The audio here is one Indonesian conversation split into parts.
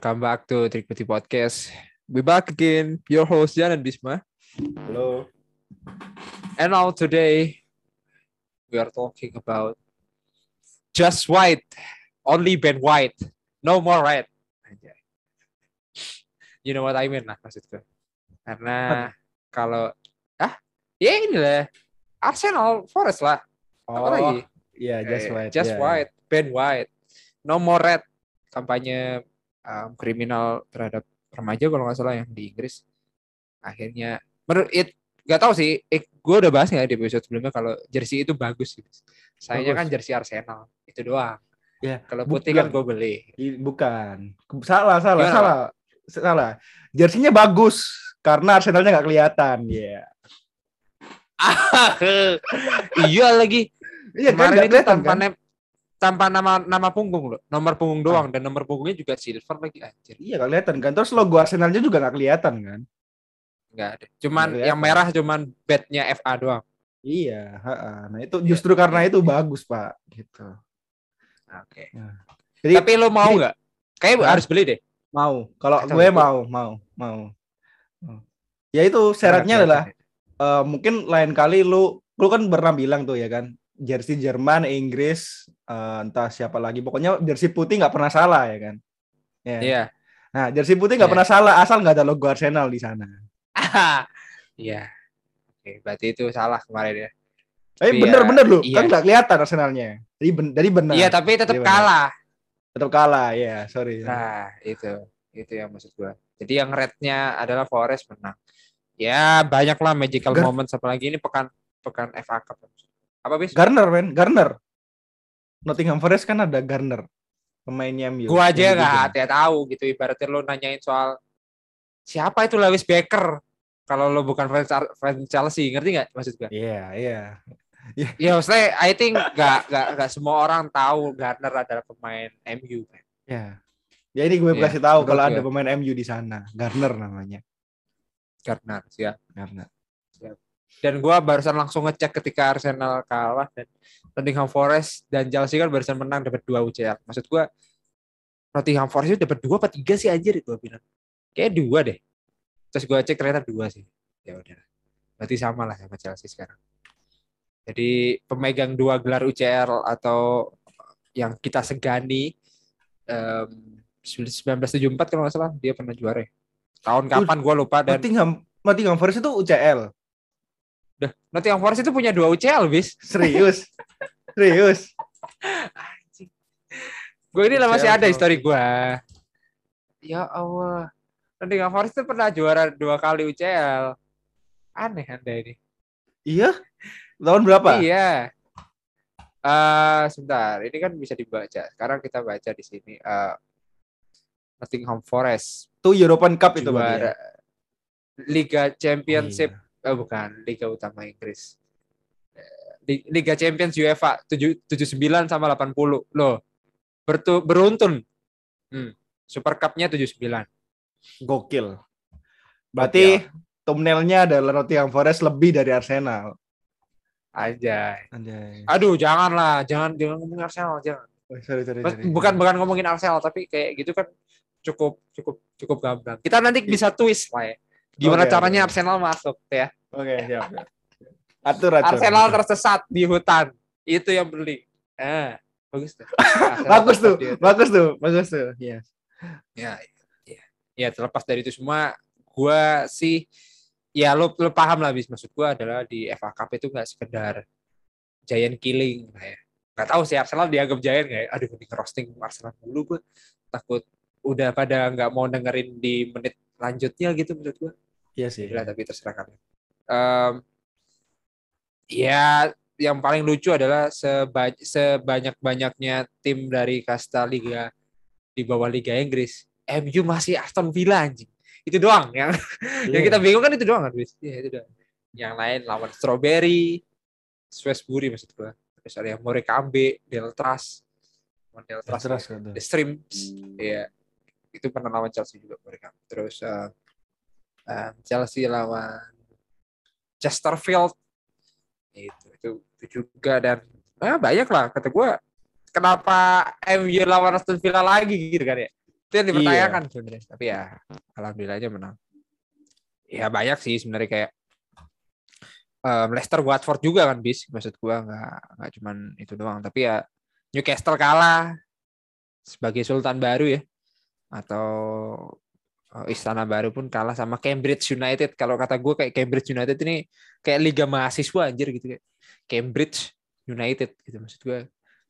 Welcome back to Trick Putih Podcast. We back again, your host Jan and Bisma. Halo. And now today we are talking about just white, only Ben White, no more red. You know what I mean lah maksudku. Karena kalau ah ya ini lah Arsenal Forest lah. Apa Oh, lagi? Iya, just Eh, white. Just ya. White, Ben White. No more red. Kampanye um, kriminal terhadap remaja kalau nggak salah yang di Inggris. Akhirnya menurut it nggak tahu sih. Eh, gue udah bahas nggak di episode sebelumnya kalau jersey itu bagus. Gitu. Sayangnya kan jersey Arsenal itu doang. Ya, Kalau putih kan bukan. gue beli. Bukan. Salah, salah, Gimana, salah. Salah. Jersinya bagus karena Arsenalnya nggak kelihatan. Iya. iya lagi. Iya kan Kemarin nggak itu tanpa kan? Tanpa nama nama punggung loh. Nomor punggung doang dan nomor punggungnya juga silver lagi anjir. Iya nggak kelihatan kan. Terus logo Arsenalnya juga nggak kelihatan kan? Enggak ada. Cuman Nggak yang merah cuman bednya FA doang. Iya. ha-ha. Nah itu Iya, justru karena iya, itu bagus pak. Gitu. Oke. Jadi Tapi lo mau nggak? Kayak harus beli deh. mau. Kalau gue itu- mau, mau, mau. Ya itu syaratnya adalah eh, mungkin lain kali lu lu kan pernah bilang tuh ya kan jersey Jerman Inggris eh, entah siapa lagi pokoknya jersey putih nggak pernah salah ya kan ya Iya. nah jersey putih nggak Iya. pernah salah asal nggak ada logo Arsenal di sana Iya. Oke, berarti itu salah kemarin ya. eh Iya, bener-bener lu iya. kan nggak kelihatan Arsenalnya jadi ben jadi benar Iya, tapi tetap kalah. tetap kalah ya sorry Nah, itu. Itu yang maksud gua. Jadi yang red-nya adalah Forest menang. Ya, banyaklah magical Gar- moments apalagi ini pekan pekan FA Cup. Apa bis? Garner men Garner Nottingham Forest kan ada Garner pemainnya MU Gua aja nggak dibikin. hati tahu gitu ibaratnya lo nanyain soal siapa itu Lewis Baker kalau lo bukan fans, fans Chelsea ngerti nggak maksud gua? iya iya Ya maksudnya I think nggak nggak nggak semua orang tahu Garner adalah pemain MU. kan. ya ya ini gue Iya, kasih tahu kalau ada gue. pemain MU di sana Garner namanya Garner ya. Garner Dan gua barusan langsung ngecek ketika Arsenal kalah dan Nottingham Forest dan Chelsea kan barusan menang dapat dua UCL. Maksud gua Nottingham Forest itu dapat dua apa tiga sih anjir gua bilang. Kayak dua deh. Terus gua cek ternyata dua sih. Ya udah. Berarti sama lah sama Chelsea sekarang. Jadi pemegang dua gelar UCL atau yang kita segani em, 1974 kalau nggak salah dia pernah juara. ya. Tahun kapan gua lupa dan Nottingham Nottingham Forest itu UCL Udah, Nottingham Forest itu punya dua UCL, bis. serius serius Gue ini lah masih ada histori gue. Ya Allah. Nottingham Forest itu pernah juara dua kali UCL. Aneh anda ini. iya tahun berapa Iya. Eh sebentar, ini kan bisa dibaca. Sekarang kita baca di sini. eh Nottingham Forest itu European Cup itu berarti ya? juara Liga Championship, Iya. Eh bukan Liga Utama Inggris. Li- Liga Champions UEFA 7 79 sama 80. Loh. Bertu, beruntun. Hmm. Super Cup-nya 79. gokil berarti thumbnailnya adalah Nottingham Forest lebih dari Arsenal Aja. Aduh, janganlah, jangan jangan ngomongin Arsenal, jangan. Oh, sorry, sorry, sorry. Bukan bukan ngomongin Arsenal, tapi kayak gitu kan cukup cukup cukup gampang. Kita nanti bisa twist lah ya. Gimana Oke, caranya oke. Arsenal masuk ya? Oke, siap. siap. Atur, atur. Arsenal tersesat di hutan. Itu yang beli. Eh, bagus tuh. Bagus tuh, bagus tuh, bagus tuh. Iya. Ya, ya. Ya, terlepas dari itu semua, gua sih ya lo lo paham lah bis maksud gua adalah di FA Cup itu nggak sekedar giant killing lah ya. Nggak tahu sih Arsenal dianggap giant nggak ya? Aduh, ini roasting Arsenal dulu gua takut udah pada nggak mau dengerin di menit lanjutnya gitu menurut gua. Iya sih. Gila, tapi terserah kalian. Em, ya, yang paling lucu adalah seba- sebanyak-banyaknya tim dari kasta liga di bawah Liga Inggris, MU masih Aston Villa anjing. Itu doang yang yang Iya. kita bingung kan itu doang kan? Iya, itu doang. Yang lain lawan Strawberry, Swansbury maksud gua. Terus ada yang Morecambe, Deltras, lawan Deltras, Terus ya. gitu. Iya. Itu pernah lawan Chelsea juga mereka. Terus eh, eh, Chelsea lawan Chesterfield. Itu, itu itu juga dan ah, banyak lah kata gue kenapa MU lawan Aston Villa lagi gitu kan ya Itu yang dipertanyakan sebenarnya. Tapi ya alhamdulillahnya menang. Ya banyak sih sebenarnya kayak um, Leicester Watford juga kan bis maksud gua nggak nggak cuman itu doang tapi ya Newcastle kalah sebagai sultan baru ya atau uh, istana baru pun kalah sama Cambridge United kalau kata gue kayak Cambridge United ini kayak liga mahasiswa anjir gitu kayak Cambridge United gitu maksud gue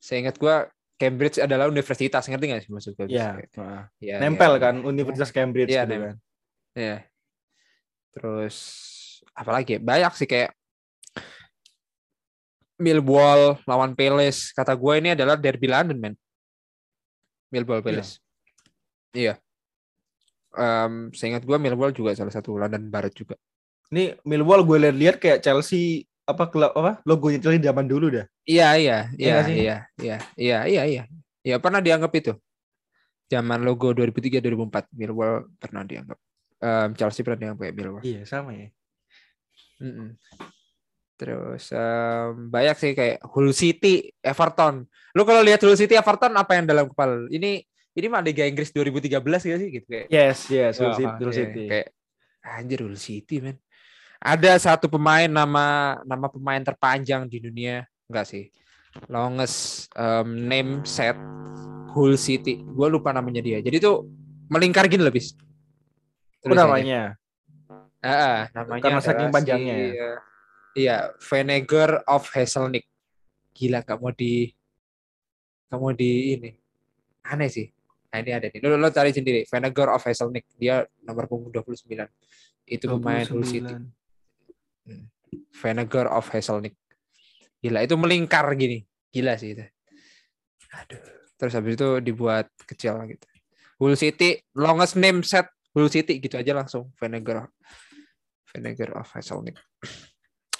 saya ingat gue Cambridge adalah universitas ngerti gak sih maksud gue Iya. Ya, Nempel ya, kan ya. Universitas Cambridge Iya, gitu kan. Iya. Terus apalagi ya? banyak sih kayak Millwall lawan Palace. Kata gue ini adalah derby London, man. Millwall Palace. Iya. Em, seingat gue Millwall juga salah satu London Barat juga. Ini Millwall gue lihat-lihat kayak Chelsea apa klub apa logonya Chelsea zaman dulu dah. Iya, iya, Iya iya, iya, iya, iya, iya, iya. Ya pernah dianggap itu. Zaman logo 2003 2004 Millwall pernah dianggap. Em, Chelsea pernah dianggap kayak Millwall. Iya sama ya. Mm-mm. Terus em, banyak sih kayak Hull City, Everton. Lu kalau lihat Hull City, Everton apa yang dalam kepala? Ini ini mah Liga Inggris 2013 gak sih gitu kayak. Yes, yes, Hull Wah, City, Hull kayak- City. Kayak anjir Hull City, men. Ada satu pemain nama nama pemain terpanjang di dunia, enggak sih? Longest em, name set Hull City. Gue lupa namanya dia. Jadi tuh melingkar gini lebih. Apa namanya? Ah, namanya Karena saking panjangnya si, ya? eh, Iya, Vinegar of Hazelnik. Gila, gak mau di gak mau di ini. Aneh sih. Nah, ini ada nih. Lo, lo cari sendiri. Vinegar of Hazelnik. Dia nomor punggung 29. Itu pemain Hull City. Vinegar of Hazelnik. Gila, itu melingkar gini. Gila sih itu. Aduh. Terus habis itu dibuat kecil gitu. Hull City, longest name set Hull City gitu aja langsung. Vinegar Vinegar of Hazelnik.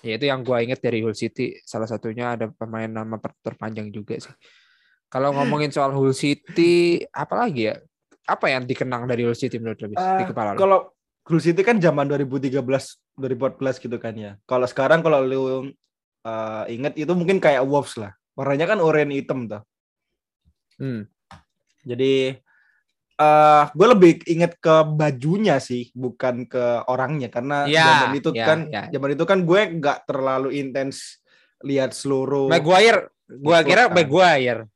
Ya itu yang gua inget dari Hull City. Salah satunya ada pemain nama terpanjang juga sih. Kalau ngomongin soal Hull City, apa lagi ya? Apa yang dikenang dari Hull City menurut lo? Bis? di Ah, kepala? Kalau Hull City kan zaman 2013 2014 gitu kan ya. Kalau sekarang kalau lu uh, inget itu mungkin kayak Wolves lah. Warnanya kan oranye hitam tuh. Hmm. Jadi eh gue lebih inget ke bajunya sih, bukan ke orangnya karena Ya, zaman itu ya, kan ya. zaman itu kan gue nggak terlalu intens lihat seluruh. Maguire, Klub kira. Maguire.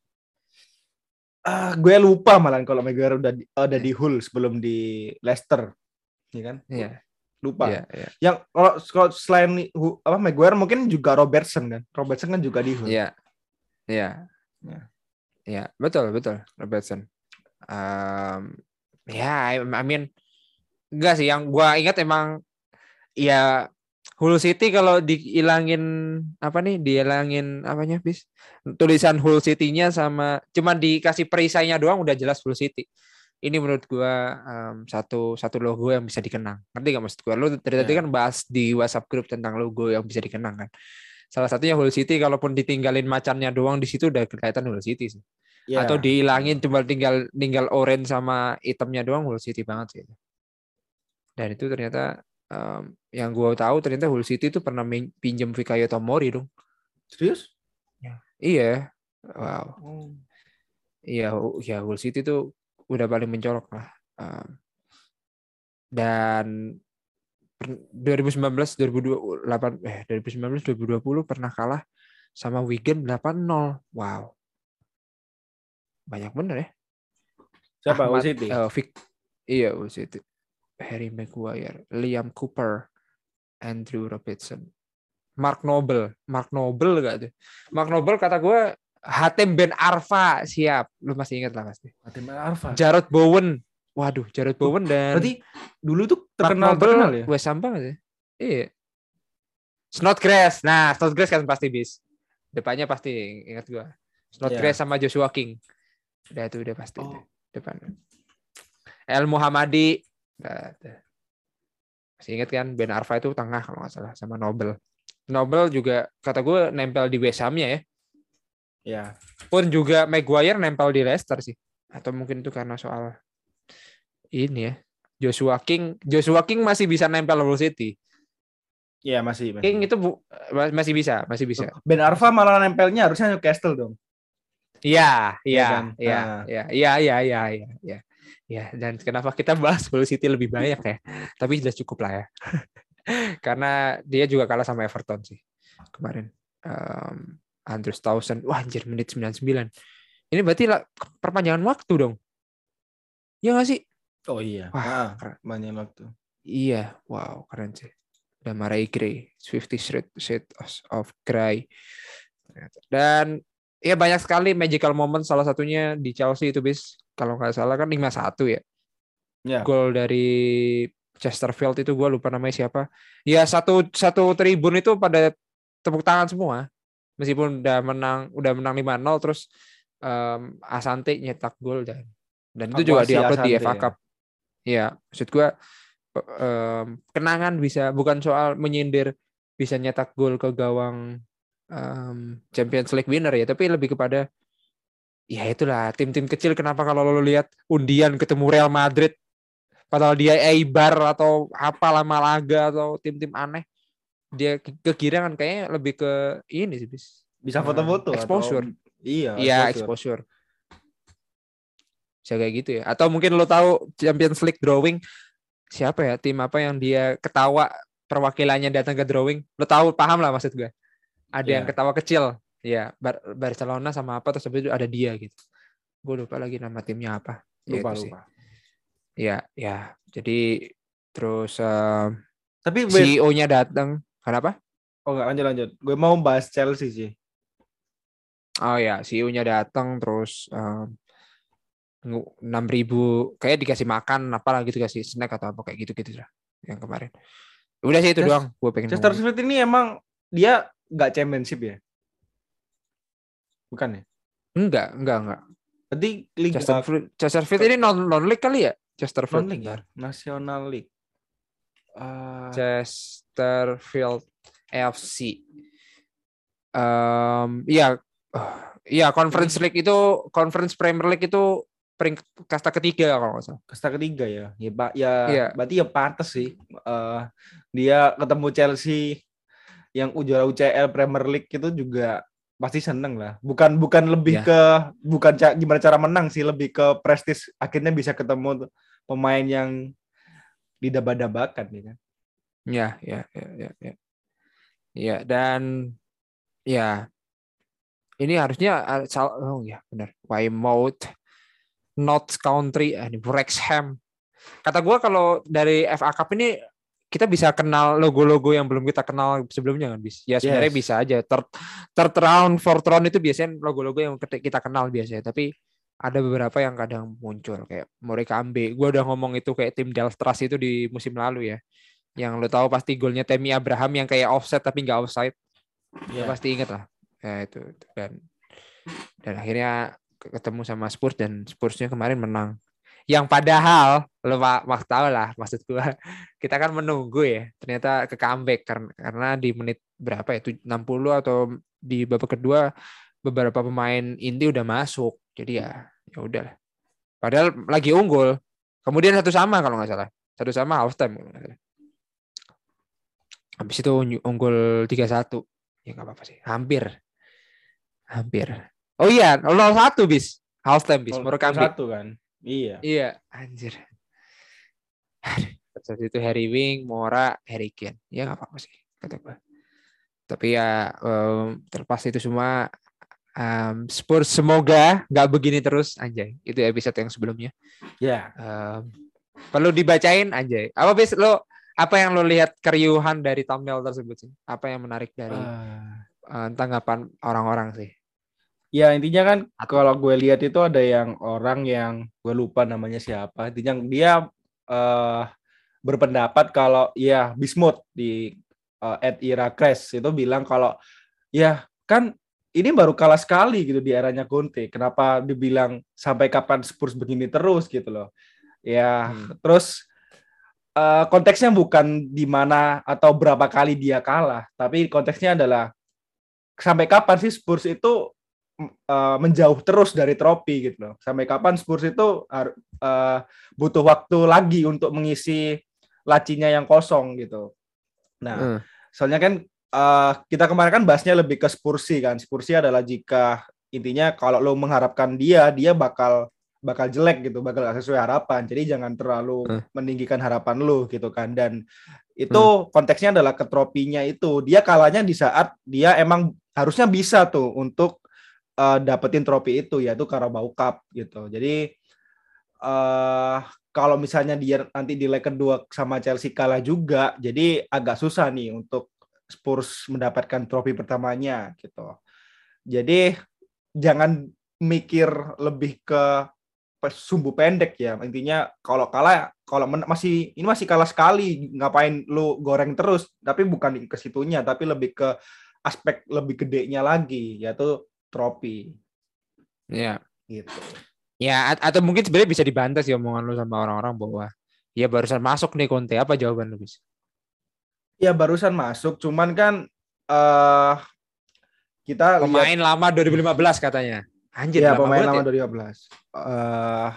Ah, gue lupa malah kalau Maguire udah di, udah di Hull sebelum di Leicester, ya kan? Iya, Lupa. iya, iya. Yang kalau, kalau selain apa Maguire mungkin juga Robertson kan? Robertson kan juga di Hull. Iya. Iya. Ya. Iya, betul, betul. Robertson. Um, ya, I I mean enggak sih yang gua ingat emang ya Hull City kalau dihilangin apa nih? Dihilangin apanya, bis? Tulisan Hull City-nya sama cuman dikasih perisainya doang udah jelas Hull City. Ini menurut gua um, satu satu logo yang bisa dikenang. Ngerti gak maksud gua? Lu dari tadi Ya. kan bahas di WhatsApp grup tentang logo yang bisa dikenang kan. Salah satunya Hull City kalaupun ditinggalin macannya doang di situ udah kelihatan Hull City sih. Ya. Atau dihilangin cuma tinggal tinggal orange sama hitamnya doang Hull City banget sih. Dan itu ternyata em, yang gua tahu ternyata Hull City itu pernah pinjam Fikayo Tomori dong. serius? Iya. Wow. Oh. Iya, ya Hull City itu udah paling mencolok lah. Em, dan per- 2019 2028 eh 2019 2020 pernah kalah sama Wigan 8-0. Wow. Banyak bener ya. Siapa Hull Ahmad, City? eh, Vic- iya, Hull City. Harry Maguire, Liam Cooper, Andrew Robertson, Mark Noble, Mark Noble gak tuh? Mark Noble kata gue Hatem Ben Arfa siap, lu masih ingat lah pasti. Fatima Arfa. Jarrod Bowen, waduh Jarrod Bowen dan Berarti dulu tuh Mark terkenal Noble terkenal ya? West Ham banget ya. Iya. Snodgrass, nah Snodgrass kan pasti bis. Depannya pasti ingat gua. Snodgrass sama Joshua King. Udah itu udah pasti Oh. depan. El Muhammadi. Udah, udah. Masih ingat kan Ben Arfa itu tengah kalau nggak salah sama Nobel. Nobel juga kata gue nempel di West Ham-nya ya. Ya. Pun juga Maguire nempel di Leicester sih. Atau mungkin itu karena soal ini ya. Joshua King, Joshua King masih bisa nempel Hull City. Iya masih. masih. King itu bu- masih bisa, masih bisa. Ben Arfa malah nempelnya harusnya Newcastle dong. Iya, Iya iya, kan? iya, Ah. iya, iya, iya, iya, iya, iya. Ya, dan kenapa kita bahas Hull City lebih banyak ya? Tapi sudah cukup lah ya. Karena dia juga kalah sama Everton sih kemarin. Um, Andrews Townsend, wah anjir menit 99. Ini berarti lah perpanjangan waktu dong. Ya nggak sih? Oh iya. Wah, ah, banyak waktu. Iya, wow keren sih. Dan Marai Gray, Swifty Shade, Shade of Grey. Dan ya banyak sekali magical moment salah satunya di Chelsea itu bis kalau nggak salah kan 5-1 ya. Ya. Gol dari Chesterfield itu gue lupa namanya siapa. Ya satu satu tribun itu pada tepuk tangan semua. Meskipun udah menang udah menang 5-0 terus um, Asante nyetak gol dan dan itu juga diupload di FA Cup. Ya, maksud gue um, kenangan bisa bukan soal menyindir bisa nyetak gol ke gawang um, Champions League winner ya, tapi lebih kepada ya itulah tim-tim kecil kenapa kalau lo lihat undian ketemu Real Madrid padahal dia Eibar atau apalah Malaga atau tim-tim aneh dia kegirangan kayaknya lebih ke ini sih bis. Bisa foto-foto exposure. Atau... iya iya exposure. bisa kayak gitu ya. Atau mungkin lo tahu Champions League drawing siapa ya tim apa yang dia ketawa perwakilannya datang ke drawing? Lo tahu paham lah maksud gue. Ada yeah. yang ketawa kecil ya Bar Barcelona sama apa terus habis itu ada dia gitu. Gue lupa lagi nama timnya apa. Lupa ya, lupa. Ya ya jadi terus uh, tapi CEO-nya datang kenapa? Oh nggak lanjut lanjut. Gue mau bahas Chelsea sih. Oh ya CEO-nya datang terus enam ribu. Kayak dikasih makan apa gitu kasih snack atau apa kayak gitu gitu lah yang kemarin. Udah sih itu Just, doang gue pengen Chesterfield ini emang dia nggak championship ya? Bukan ya? Enggak, enggak, enggak. Berarti Liga Chesterfield, Chesterfield ini non non league kali ya? Chesterfield. Non league ya? National League. Uh... Chesterfield FC. Um, iya, uh, iya Conference League itu Conference Premier League itu peringkat kasta ketiga kalau nggak salah. Kasta ketiga ya, ya pak, ya, iya. berarti ya pantas sih. Uh, dia ketemu Chelsea yang juara UCL Premier League itu juga pasti seneng lah. Bukan bukan lebih ya. ke bukan ca gimana cara menang sih, lebih ke prestis akhirnya bisa ketemu pemain yang didaba-dabakan ya kan. Ya, ya, ya, ya, ya. Ya, dan ya ini harusnya oh ya benar. Weymouth Not Country eh, ini Wrexham. Kata gue kalau dari FA Cup ini kita bisa kenal logo-logo yang belum kita kenal sebelumnya kan bis. Ya sebenarnya yes. bisa aja. Third third round fourth round itu biasanya logo-logo yang kita kenal biasanya. Tapi ada beberapa yang kadang muncul kayak Ambe. Gue udah ngomong itu kayak tim Delstras itu di musim lalu ya. Yang lo tahu pasti golnya Temi Abraham yang kayak offset tapi nggak offside. Yeah. pasti inget lah. Ya itu. Dan dan akhirnya ketemu sama Spurs dan Spursnya kemarin menang yang padahal lo mak tahu lah maksud gua. Kita kan menunggu ya ternyata ke comeback karena karena di menit berapa ya 60 atau di babak kedua beberapa pemain inti udah masuk. Jadi ya ya udah padahal lagi unggul. Kemudian satu sama kalau nggak salah. Satu sama half time habis itu unggul 3-1 ya nggak apa-apa sih hampir. Hampir. Oh iya 0-1 bis. Half time bis Murakami satu kan Iya. Iya, anjir. Saat itu Harry Wing, Mora, Harry Kane. Ya nggak apa-apa sih, kata gue. Tapi ya um, terlepas itu semua um, Spurs semoga nggak begini terus anjay. Itu episode yang sebelumnya. Ya. Yeah. Um, perlu dibacain anjay. Apa bis lo apa yang lo lihat keriuhan dari thumbnail tersebut sih? Apa yang menarik dari uh, uh, tanggapan orang-orang sih? Ya intinya kan kalau gue lihat itu ada yang orang yang gue lupa namanya siapa. Intinya dia uh, berpendapat kalau ya Bismuth di uh, at Ira Crash itu bilang kalau ya kan ini baru kalah sekali gitu di eranya Conte. Kenapa dibilang sampai kapan Spurs begini terus gitu loh. Ya hmm. terus uh, konteksnya bukan di mana atau berapa kali dia kalah, tapi konteksnya adalah sampai kapan sih Spurs itu uh, menjauh terus dari trofi gitu loh. Sampai kapan Spurs itu uh, butuh waktu lagi untuk mengisi lacinya yang kosong gitu. Nah, hmm. soalnya kan uh, kita kemarin kan bahasnya lebih ke Spursi kan. Spursi adalah jika intinya kalau lo mengharapkan dia, dia bakal bakal jelek gitu, bakal gak sesuai harapan. Jadi jangan terlalu Hmm. meninggikan harapan lu gitu kan. Dan itu konteksnya adalah ke tropinya itu. Dia kalahnya di saat dia emang harusnya bisa tuh untuk eh, dapetin trofi itu yaitu Carabao Cup gitu. Jadi eh kalau misalnya dia nanti di leg kedua sama Chelsea kalah juga, jadi agak susah nih untuk Spurs mendapatkan trofi pertamanya gitu. Jadi jangan mikir lebih ke sumbu pendek ya. Intinya kalau kalah kalau masih ini masih kalah sekali, ngapain lu goreng terus? Tapi bukan ke situnya, tapi lebih ke aspek lebih gedenya lagi yaitu trofi Ya. gitu. Ya, at- atau mungkin sebenarnya bisa dibantah sih omongan lu sama orang-orang bahwa ya barusan masuk nih Conte. Apa jawaban lu, Bis? Ya barusan masuk, cuman kan eh kita lihat Pemain lama 2015 katanya. Anjir, ya lama pemain lama ya. 2015. Eh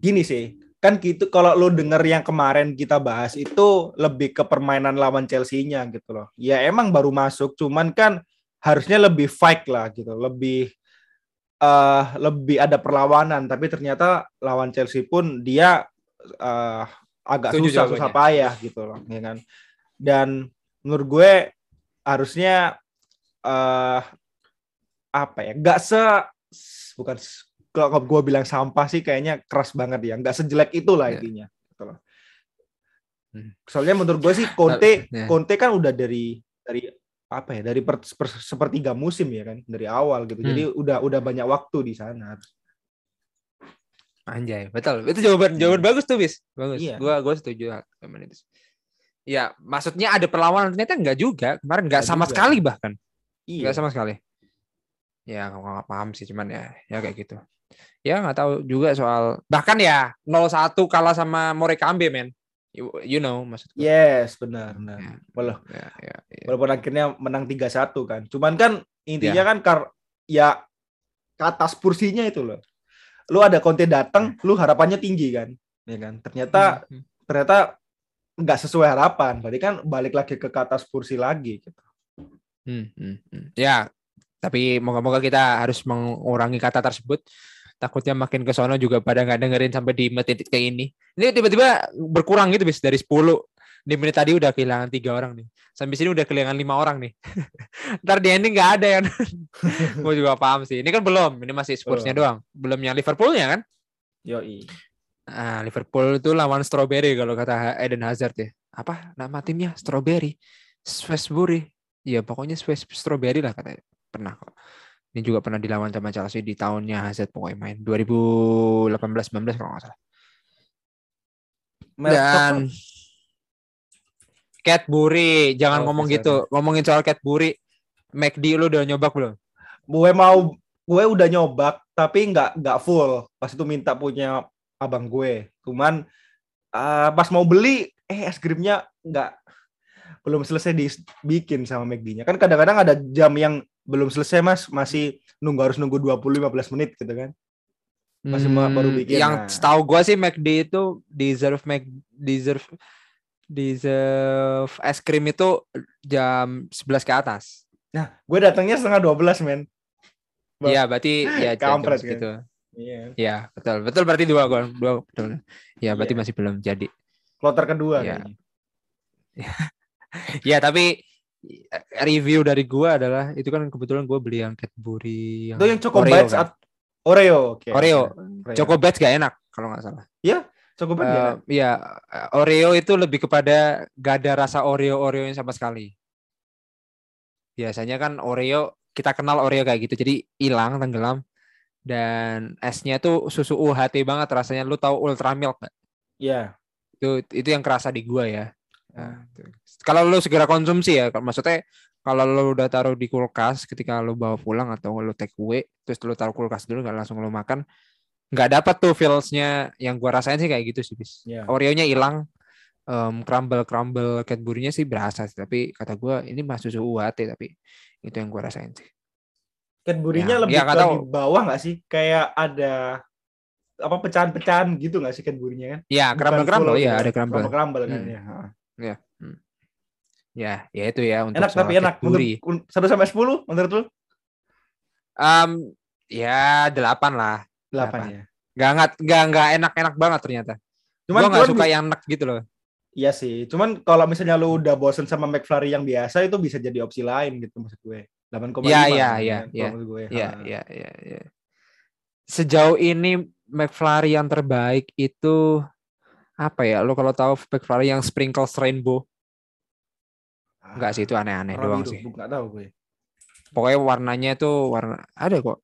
gini sih, kan gitu kalau lu denger yang kemarin kita bahas itu lebih ke permainan lawan Chelsea-nya gitu loh. Ya emang baru masuk, cuman kan harusnya lebih fight lah gitu, lebih eh lebih ada perlawanan, tapi ternyata lawan Chelsea pun dia eh agak Setuju susah susah jawabannya. payah gitu loh, ya kan. Dan menurut gue harusnya eh apa ya? Gak se bukan kalau gue bilang sampah sih kayaknya keras banget ya. Nggak sejelek itulah Ya. intinya. Gitu loh. Hmm. Soalnya menurut gue sih Conte Ya. Conte kan udah dari dari apa ya dari per, per- sepertiga musim ya kan dari awal gitu. Hmm. Jadi udah udah banyak waktu di sana. Anjay, betul. Itu jawaban jawaban bagus tuh, Bis. Bagus. Iya. Gua gua setuju sama itu. Ya, maksudnya ada perlawanan ternyata enggak juga. Kemarin enggak Nggak sama juga. sekali bahkan. Iya. Enggak sama sekali. Ya, nggak nggak paham sih cuman ya ya kayak gitu. Ya nggak tahu juga soal bahkan ya 0-1 kalah sama Morecambe, men. You, you know maksud gue. Yes, benar, benar. Ya, Walau ya, ya, ya. walaupun akhirnya menang 3-1 kan. Cuman kan intinya Ya. kan kar ya ke atas kursinya itu loh. Lu ada Conte datang, lu harapannya tinggi kan. Ya kan. Ternyata Hmm. ternyata nggak sesuai harapan. Berarti kan balik lagi ke atas kursi lagi gitu. Hmm, hmm, hmm. Ya, tapi moga-moga kita harus mengurangi kata tersebut. Takutnya makin ke sono juga pada nggak dengerin sampai di menit kayak ini. Ini tiba-tiba berkurang gitu bis dari 10 di menit tadi udah kehilangan tiga orang nih. Sampai sini udah kehilangan lima orang nih. Ntar di ending nggak ada ya. Gue juga paham sih. Ini kan belum. Ini masih Spursnya doang. Belum yang Liverpoolnya kan. Yoi. Nah, Liverpool itu lawan Strawberry kalau kata Eden Hazard ya. Apa nama timnya? Strawberry. Swesbury. Iya, pokoknya Swiss Strawberry lah katanya. Pernah kok. Ini juga pernah dilawan sama Chelsea di tahunnya Hazard pokoknya main 2018-19 kalau nggak salah. Dan Cadbury, jangan Oh, ngomong sorry. gitu. Ngomongin soal Cadbury, McD lu udah nyoba belum? gue mau gue udah nyobak tapi nggak nggak full. Pas itu minta punya abang gue. Cuman eh, pas mau beli eh es krimnya nggak belum selesai dibikin sama McD-nya. Kan kadang-kadang ada jam yang belum selesai Mas, masih nunggu harus nunggu 20 15 menit gitu kan. Masih ma- baru bikin, Hmm, Yang nah. setahu gua sih McD itu deserve Mac deserve deserve es krim itu jam 11 ke atas. Nah, gue datangnya setengah 12 men. Iya, berarti ya jam Kampret, kan? segitu. Iya. Iya, betul. Betul berarti dua gol, dua betul. Ya, berarti Iya. masih belum jadi. Kloter kedua Iya. kayaknya. Ya, tapi review dari gua adalah itu kan kebetulan gua beli yang Cadbury Itu yang Choco Oreo Bites kan. Oreo. oke. Oreo. Oreo. Choco Bites gak enak kalau nggak salah. Choco Bites ya? Eh, Iya, eh, Oreo itu lebih kepada gak ada rasa Oreo Oreonya sama sekali. Biasanya kan Oreo kita kenal Oreo kayak gitu, jadi hilang tenggelam dan esnya tuh susu UHT banget rasanya. Lu tahu Ultra Milk? Iya. Itu itu yang kerasa di gua ya. Nah, kalau lu segera konsumsi ya, maksudnya kalau lu udah taruh di kulkas ketika lu bawa pulang atau lu take away, terus lu taruh kulkas dulu nggak langsung lu makan, nggak dapat tuh feelsnya yang gua rasain sih kayak gitu sih bis. Iya. Oreo-nya hilang, em, crumble crumble Cadbury-nya sih berasa sih, tapi kata gua ini mah susu UHT tapi itu yang gua rasain sih. Cadbury-nya Ya, lebih ya, ke tahu. di bawah nggak sih? Kayak ada apa pecahan-pecahan gitu nggak sih Cadbury-nya kan? Ya, Bukan crumble crumble full ya gitu. ada crumble. Crumble kan Hmm. ya. Ha. Ya, ya itu ya untuk Enak tapi enak. Cadbury. Untuk 1 sampai 10 menurut lu? Em, ya delapan lah. 8 Delapan. ya. nggak nggak nggak nggak enak-enak banget ternyata. Cuman Gua nggak cuman suka yang enak gitu loh. Iya sih. Cuman kalau misalnya lu udah bosen sama McFlurry yang biasa itu bisa jadi opsi lain gitu maksud gue. 8,5. Iya, iya, iya, iya. Iya, iya, iya, iya. Sejauh ini McFlurry yang terbaik itu apa ya? Lo kalau tahu McFlurry yang sprinkles rainbow, enggak sih itu aneh-aneh Warna doang biru, sih. bu- nggak tahu gue. Pokoknya warnanya itu warna ada kok.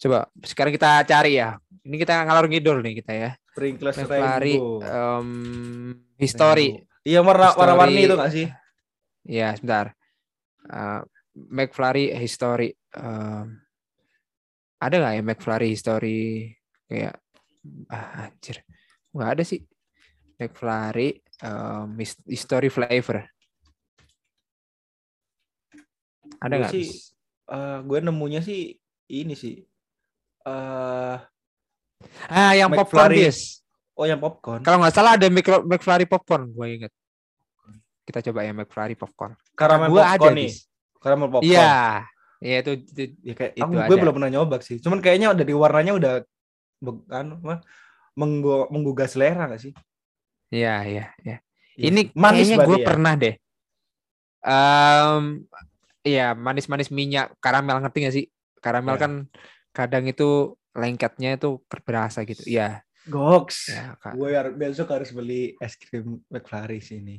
Coba sekarang kita cari ya. Ini kita ngalor ngidul nih kita ya. Sprinkles rainbow. em, history. Iya warna History. warna-warni itu nggak sih? Ya, sebentar. Eh, McFlurry history. em, ada nggak ya McFlurry history kayak ah anjir. Nggak ada sih. McFlurry em, his- history flavor. Ada Gue nggak? sih, Bis? Eh, gue nemunya sih ini sih. eh Ah, yang popcorn McFlurry. bis. oh yang popcorn. Kalau nggak salah ada Mc- McFlurry popcorn, gue inget. Kita coba ya McFlurry popcorn. Karamel Gua popcorn ada nih. bis. Karamel popcorn. Iya, iya itu, itu Ya kayak Itu gue ada. belum pernah nyoba sih. Cuman kayaknya dari warnanya udah menggo- menggugah selera gak sih? Iya, iya, iya. Iya Ini sih. manis kayaknya gue ya? pernah deh. Em, iya manis-manis minyak karamel ngerti gak sih? Karamel Ya. kan kadang itu lengketnya itu berasa gitu. Iya. Goks. Ya. Gue besok harus beli es krim McFlurry sini.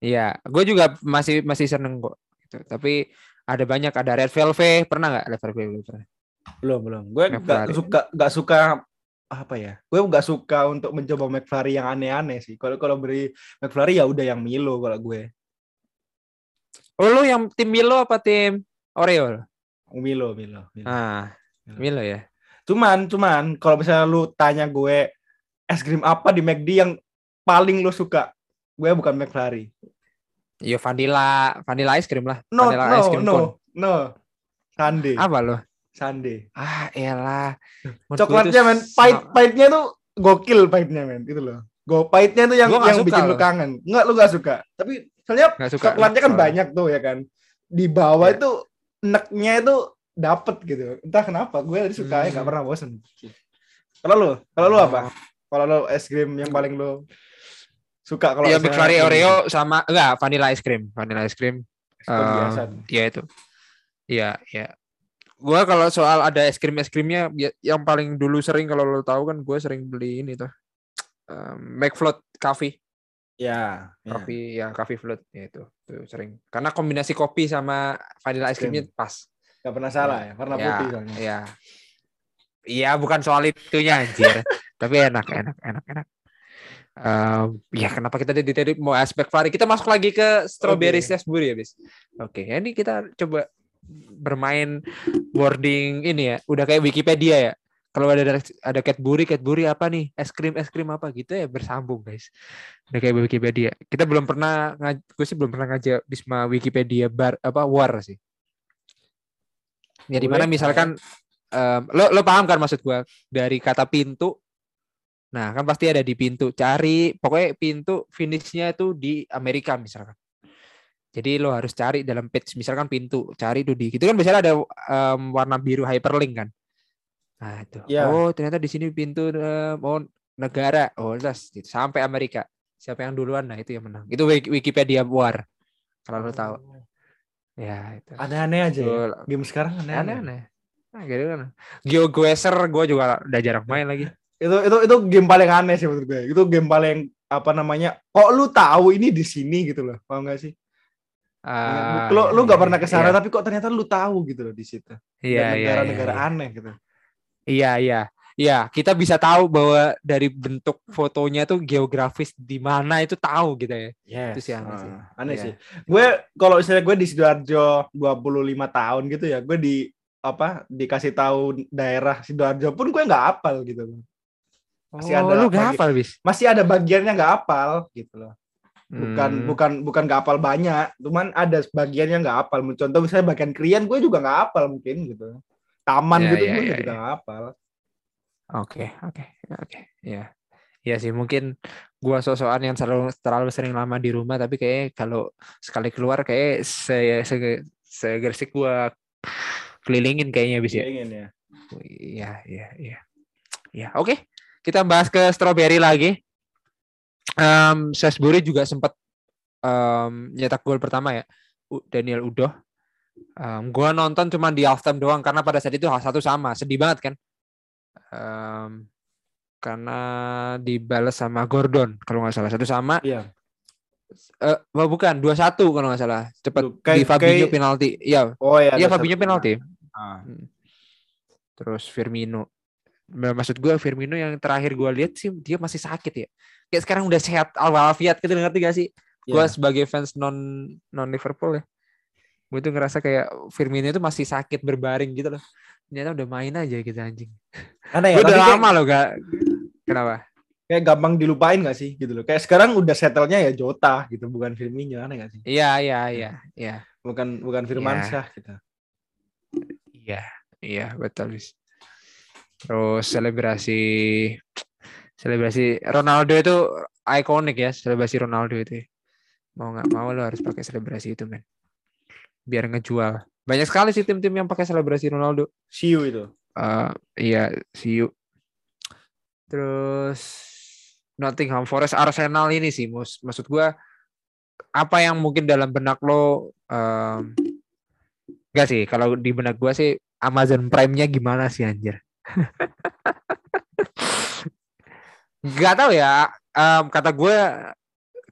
Iya. Gue juga masih masih seneng kok. Gitu. Tapi ada banyak ada red velvet pernah nggak red velvet? Belum pernah. Belum belum. Gue gak McFlurry. suka gak suka apa ya? Gue gak suka untuk mencoba McFlurry yang aneh-aneh sih. Kalau kalau beli McFlurry ya udah yang Milo kalau gue. Oh lu yang tim Milo apa tim Oreo? Milo Milo. Milo. Ah, Milo ya. Cuman cuman kalau misalnya lu tanya gue es krim apa di McD yang paling lu suka, gue bukan McFlurry. Iya vanilla, vanilla ice cream lah. No vanilla no ice cream no cone. no. Sunday. Apa lo? Sunday. Ah, elah. Menurut Coklatnya men, pahit pahitnya tuh gokil pahitnya men, itu loh. Go pahitnya tuh yang yang suka bikin lu kangen. Enggak lu gak suka. Tapi soalnya suka. coklatnya kan Soalnya. banyak tuh ya kan. Di bawah Iya. itu neknya itu dapet gitu. Entah kenapa gue tadi suka Hmm. nggak pernah bosen. Kalau lu, kalau lu apa? Oh. Kalau lu es krim yang paling lu suka kalau Ya McFlurry Oreo sama enggak vanilla ice cream, vanilla ice cream. es krim eh, biasa. Ya itu. Iya, ya. Gua kalau soal ada es krim es krimnya ya- yang paling dulu sering kalau lo tahu kan gue sering beli ini tuh. Um, McFloat coffee, Ya, ya. coffee ya coffee float ya itu. Tuh sering. Karena kombinasi kopi sama vanilla ice creamnya pas. Gak pernah salah ya, warna Ya, putih soalnya. Iya. Iya, bukan soal itunya anjir. Tapi enak, enak, enak, enak. Em, ya kenapa kita tadi mau aspek Fari kita masuk lagi ke strawberry Oke. raspberry ya bis oke ya ini kita coba bermain wording ini ya. Udah kayak Wikipedia ya. Kalau ada ada Cadbury Cadbury apa nih? Es krim es krim apa gitu ya bersambung guys. Udah kayak Wikipedia. Kita belum pernah gue sih belum pernah ngajak Bisma Wikipedia bar apa war sih. Ya di mana misalkan em, lo lo paham kan maksud gua? Dari kata pintu. Nah kan pasti ada di pintu. Cari pokoknya pintu finishnya itu di Amerika misalkan jadi lo harus cari dalam page misalkan pintu cari itu di itu kan biasanya ada em, warna biru hyperlink kan nah itu Iya. oh ternyata di sini pintu em, oh negara oh terus gitu. sampai Amerika siapa yang duluan nah itu yang menang itu Wik- Wikipedia war kalau lo tahu ya itu Aneh-aneh aja ya. Game sekarang aneh-aneh. aneh-aneh nah, gitu kan GeoGuessr gue juga udah jarang main lagi Itu itu itu game paling aneh sih menurut gue. Itu game paling apa namanya? Kok lu tahu ini di sini gitu loh. Paham gak sih? Ah, lu lu iya, gak pernah ke sana iya. tapi kok ternyata lu tahu gitu loh di situ. iya, iya, negara-negara iya, aneh gitu. iya iya iya kita bisa tahu bahwa dari bentuk fotonya tuh geografis di mana itu tahu gitu ya Yes. Itu sih aneh sih. Ah, aneh Iya. sih. Gue kalau misalnya gue di Sidoarjo 25 tahun gitu ya, gue di apa dikasih tahu daerah Sidoarjo pun gue nggak hafal gitu loh. Masih oh, ada lu gak hafal bis Masih ada bagiannya nggak hafal gitu loh. Bukan Hmm. bukan bukan nggak hafal banyak, cuman ada bagiannya nggak hafal. Contoh misalnya bagian krian gue juga nggak hafal mungkin gitu. Taman Iya, gitu iya, gue iya, juga iya. nggak hafal. oke oke oke ya ya sih mungkin gua sosokan yang terlalu terlalu sering lama di rumah tapi kayak kalau sekali keluar kayak se se segersik gua kelilingin kayaknya bis ya Ingin ya. Iya, iya, iya. Ya, oke. Kita bahas ke strawberry lagi. Um, Salisbury juga sempat um, nyetak gol pertama ya. Daniel Udoh. Um, gua nonton cuma di halftime doang karena pada saat itu hal satu sama. Sedih banget kan. Um, karena dibalas sama Gordon kalau nggak salah satu sama. Iya. Eh, oh, bukan dua satu kalau nggak salah. Cepat di Fabinho kayak- penalti. Iya, Oh ya. iya ada Fabinho satu. penalti. Ah. Terus Firmino. Nah, Maksud gue Firmino yang terakhir gue lihat sih dia masih sakit ya. Kayak sekarang udah sehat walafiat gitu ngerti gak sih? Gue Iya. sebagai fans non non Liverpool ya. Gue tuh ngerasa kayak Firmino itu masih sakit berbaring gitu loh. Ternyata udah main aja gitu anjing. Aneh Gue ya, udah kayak- lama loh gak. Kenapa? kayak gampang dilupain gak sih gitu loh. Kayak sekarang udah settle-nya ya Jota gitu, bukan Firmino aneh gak sih? Iya iya iya iya Bukan bukan Firmansyah gitu. iya iya betul bis. Terus selebrasi selebrasi Ronaldo itu ikonik ya selebrasi Ronaldo itu. Mau nggak mau lo harus pakai selebrasi itu men. Biar ngejual. Banyak sekali sih tim-tim yang pakai selebrasi Ronaldo. Siu itu. Eh iya, see you. Terus Nottingham Forest Arsenal ini sih mus maksud gua apa yang mungkin dalam benak lo em enggak sih kalau di benak gua sih Amazon Prime-nya gimana sih anjir? Gak tahu ya. em, kata gue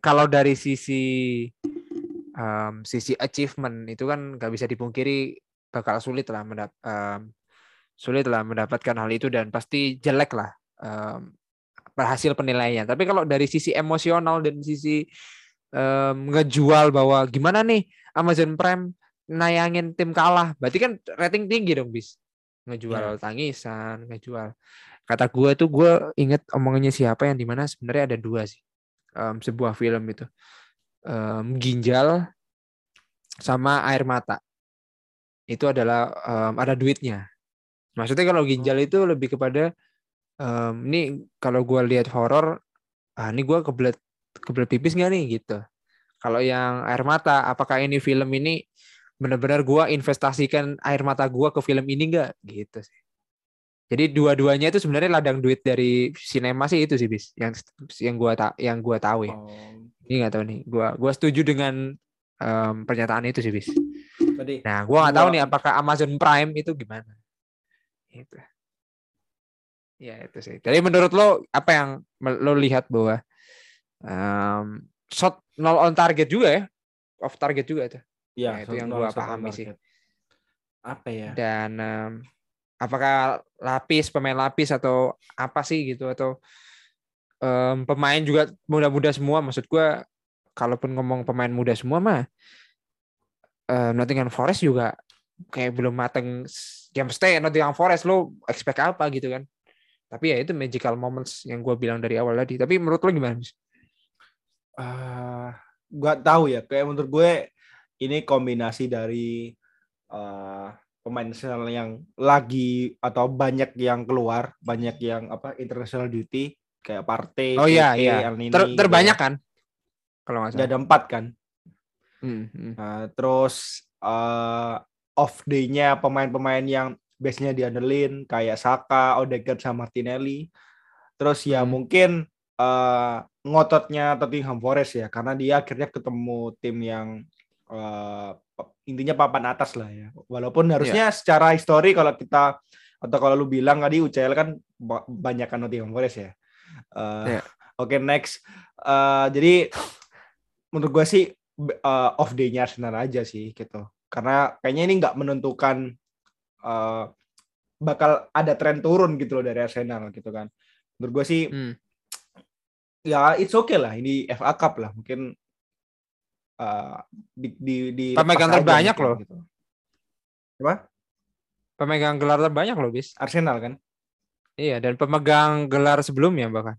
kalau dari sisi em, sisi achievement itu kan nggak bisa dipungkiri bakal sulit lah mendap em, sulit lah mendapatkan hal itu dan pasti jelek lah em, berhasil penilaiannya. Tapi kalau dari sisi emosional dan sisi em, ngejual bahwa gimana nih Amazon Prime nayangin tim kalah, berarti kan rating tinggi dong bis ngejual tangisan, ngejual. Kata gue tuh gue inget omongannya siapa yang di mana sebenarnya ada dua sih Em, sebuah film itu Em, ginjal sama air mata itu adalah em, ada duitnya. Maksudnya kalau ginjal itu lebih kepada em, ini kalau gue lihat horor, ah ini gue kebelet kebelet pipis nggak nih gitu. Kalau yang air mata, apakah ini film ini benar-benar gue investasikan air mata gue ke film ini nggak gitu sih. Jadi dua-duanya itu sebenarnya ladang duit dari sinema sih itu sih bis yang yang gua tak yang gua tahu ya. Oh. Ini nggak tahu nih. Gua gua setuju dengan em, pernyataan itu sih bis. Tadi Nah, gua nggak tahu nih apakah Amazon Prime itu gimana. Itu. Ya itu sih. Jadi menurut lo apa yang lo lihat bahwa em, shot nol on target juga ya? Off target juga itu. Iya, Nah, itu yang gua satu pahami sih. Apa ya? Dan em, apakah lapis pemain lapis atau apa sih gitu atau em, pemain juga muda-muda semua maksud gua kalaupun ngomong pemain muda semua mah eh, Nottingham Forest juga kayak belum mateng game stay Nottingham Forest lo expect apa gitu kan tapi ya itu magical moments yang gua bilang dari awal tadi tapi menurut lo gimana Bis? Ah, nggak tahu ya. Kayak menurut gue ini kombinasi dari eh, pemain nasional yang lagi atau banyak yang keluar, banyak yang apa international duty kayak Partey, oh iya iya El Nini Ter- gitu terbanyak ya. kan kalau nggak salah ada empat kan. Hmm, hmm. Nah, terus eh, off day-nya pemain-pemain yang biasanya diandelin kayak Saka, Odegaard sama Martinelli. Terus ya Hmm. mungkin eh, ngototnya Nottingham Forest ya karena dia akhirnya ketemu tim yang eh, pe- intinya papan atas lah ya. Walaupun harusnya secara histori kalau kita atau kalau lu bilang tadi UCL kan ba- banyak kan Nottingham Forest ya. Eh, Iya. Oke next. Eh, jadi menurut gue sih eh, off day-nya Arsenal aja sih gitu. Karena kayaknya ini nggak menentukan eh, bakal ada tren turun gitu loh dari Arsenal gitu kan. Menurut gue sih Hmm. ya it's okay lah ini FA Cup lah mungkin eh, di di, di Pemegang terbanyak mungkin loh. gitu. Apa? pemegang gelar terbanyak loh bis Arsenal kan? Iya, dan pemegang gelar sebelumnya bahkan.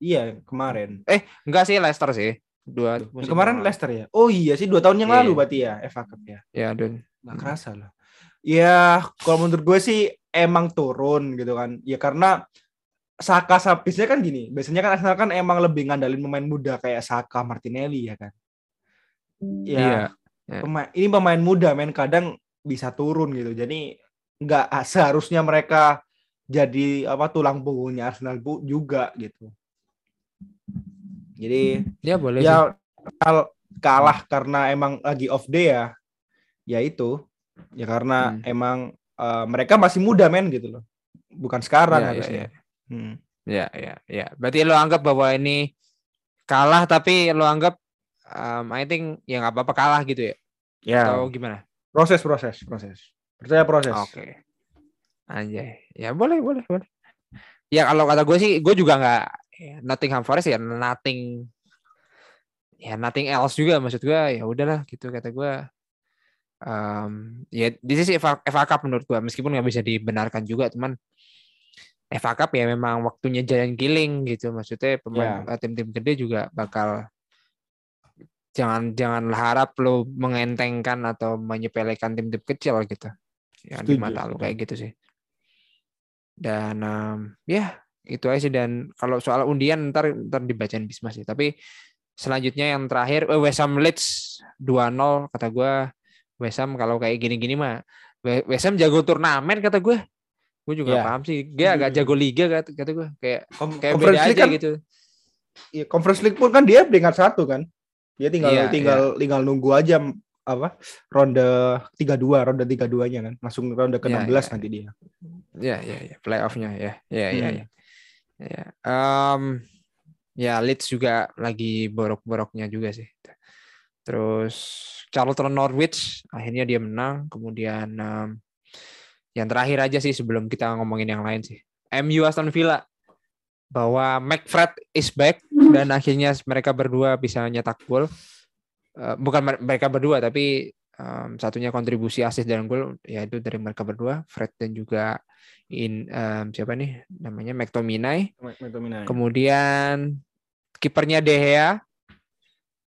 Iya kemarin. Enggak sih Leicester sih. Dua musim kemarin lalu. Leicester ya. Oh iya sih dua tahun yang Iya. lalu berarti ya FA Cup ya. Ya, dan Nggak kerasa lah. Ya kalau menurut gue sih emang turun gitu kan. Ya karena Saka sapisnya kan gini. Biasanya kan Arsenal kan emang lebih ngandalin pemain muda kayak Saka, Martinelli ya kan. Ya iya. pemain ini pemain muda men kadang bisa turun gitu. Jadi nggak seharusnya mereka jadi apa tulang punggungnya Arsenal bu juga gitu. Jadi Ya boleh ya kal- kalah karena emang lagi off day ya. Ya itu. Ya karena Hmm. emang eh, mereka masih muda men gitu loh. Bukan sekarang Ya, ya, harusnya. ya. Hmm. Ya, ya, ya. Berarti lo anggap bahwa ini kalah tapi lo anggap um, I think ya nggak apa-apa kalah gitu ya? Ya. Atau gimana? Proses proses proses. Percaya proses. Oke. Anjay. Ya boleh, boleh, boleh. Ya kalau kata gue sih, gue juga nggak ya, Nottingham Forest ya nothing ya nothing else juga maksud gue ya udahlah gitu kata gue. Um, ya di sisi FA, FA Cup menurut gue meskipun nggak bisa dibenarkan juga teman FA Cup ya memang waktunya giant killing gitu maksudnya pemain eh, tim-tim gede juga bakal jangan jangan harap lo mengentengkan atau menyepelekan tim-tim kecil gitu. Yang di Setuju, mata lo kayak gitu sih. Dan em, ya itu aja sih. Dan kalau soal undian ntar ntar dibacain Bisma sih. Tapi selanjutnya yang terakhir eh, West Ham Leeds 2-0 kata gue West Ham kalau kayak gini-gini mah We- West Ham jago turnamen kata gue gue juga Ya. paham sih. Dia agak jago liga kata, kata gue kayak Kom- kayak beda aja kan, gitu. Ya, Conference League pun kan dia peringkat satu kan. Dia tinggal Iya, tinggal tinggal nunggu aja apa ronde 32, ronde 32-nya kan. Langsung ronde ke-16 iya. nanti dia. ya ya ya playoffnya ya ya ya ya ya Em, ya Leeds juga lagi borok-boroknya juga sih. Terus Charlton Norwich akhirnya dia menang. Kemudian em, yang terakhir aja sih sebelum kita ngomongin yang lain sih. MU Aston Villa bahwa McFred is back dan akhirnya mereka berdua bisa nyetak gol. Eh, bukan mer- mereka berdua tapi em, satunya kontribusi assist dan gol yaitu dari mereka berdua Fred dan juga in em, siapa nih namanya McTominay. McTominay. kemudian kipernya De Gea.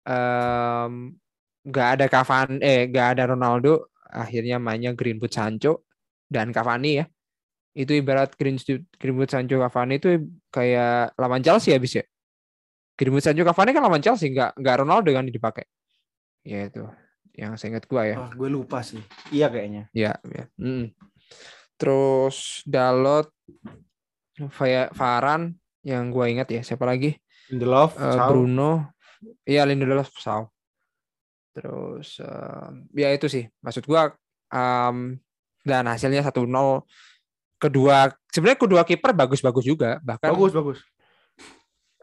Em, nggak ada Cavani eh nggak ada Ronaldo. Akhirnya mainnya Greenwood Sancho dan Cavani ya itu ibarat Greenwood Greenwood Sancho Cavani itu kayak lawan Chelsea habis ya Greenwood Sancho Cavani kan lawan Chelsea nggak nggak Ronaldo kan dipakai ya itu yang saya ingat gua ya Wah, gue lupa sih. Iya kayaknya. Ya, ya. Mm. Terus Dalot, Varan yang gua ingat ya siapa lagi? Lindelof, Shaw. Bruno, iya Lindelof, Shaw. Terus eh, ya itu sih maksud gua em, dan hasilnya 1-0 kedua sebenarnya kedua kiper bagus-bagus juga. Bahkan bagus bagus.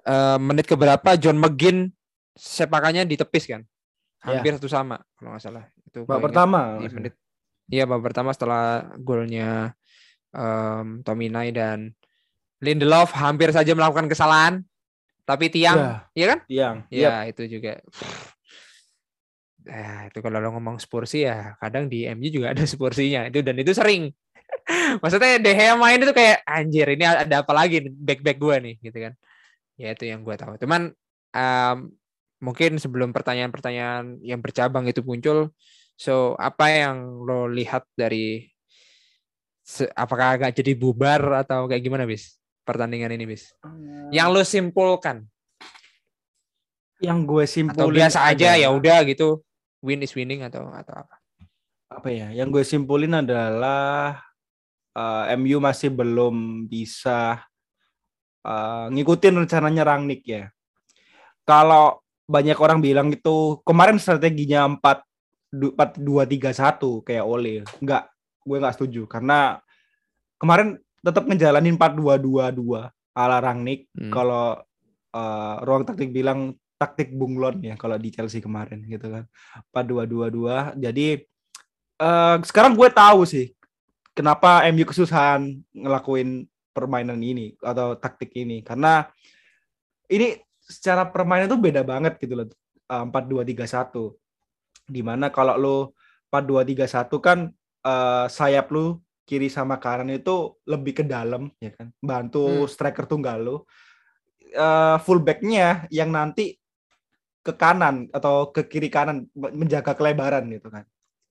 eh, menit keberapa John McGinn sepakannya ditepis kan? Iya. hampir satu sama kalau nggak salah. Itu Babak pertama. di menit iya babak pertama setelah golnya em Tominay dan Lindelof hampir saja melakukan kesalahan. Tapi tiang Iya, iya kan? Yang. ya itu juga. Eh, itu kalau lo ngomong Spursi ya kadang di MU juga ada Spursinya itu dan itu sering maksudnya De Gea main itu kayak anjir ini ada apa lagi back back gue nih gitu kan. Ya itu yang gue tahu. Cuman em, mungkin sebelum pertanyaan-pertanyaan yang bercabang itu muncul so apa yang lo lihat dari apakah agak jadi bubar atau kayak gimana bis? Pertandingan ini bis. Yang lo simpulkan. Yang gue atau simpulin biasa aja ya udah gitu. Win is winning atau atau apa. Apa ya? Yang gue simpulin adalah eh, MU masih belum bisa eh, ngikutin rencananya Rangnick ya. Kalau banyak orang bilang itu kemarin strateginya 4 4 2 3 1 kayak Ole. Enggak gue nggak setuju. Karena kemarin tetap ngejalanin 4 2 2 2 ala Rangnick. Hmm. kalau eh, ruang taktik bilang taktik bunglon ya kalau di Chelsea kemarin gitu kan. 4-2-2-2 jadi eh, sekarang gue tahu sih kenapa MU kesusahan ngelakuin permainan ini atau taktik ini karena ini secara permainan itu beda banget gitu loh eh, 4-2-3-1 di mana kalau lo 4-2-3-1 kan eh, sayap lu kiri sama kanan itu lebih ke dalam ya kan bantu Hmm. striker tunggal lo eh, fullbacknya yang nanti ke kanan atau ke kiri kanan menjaga kelebaran gitu kan.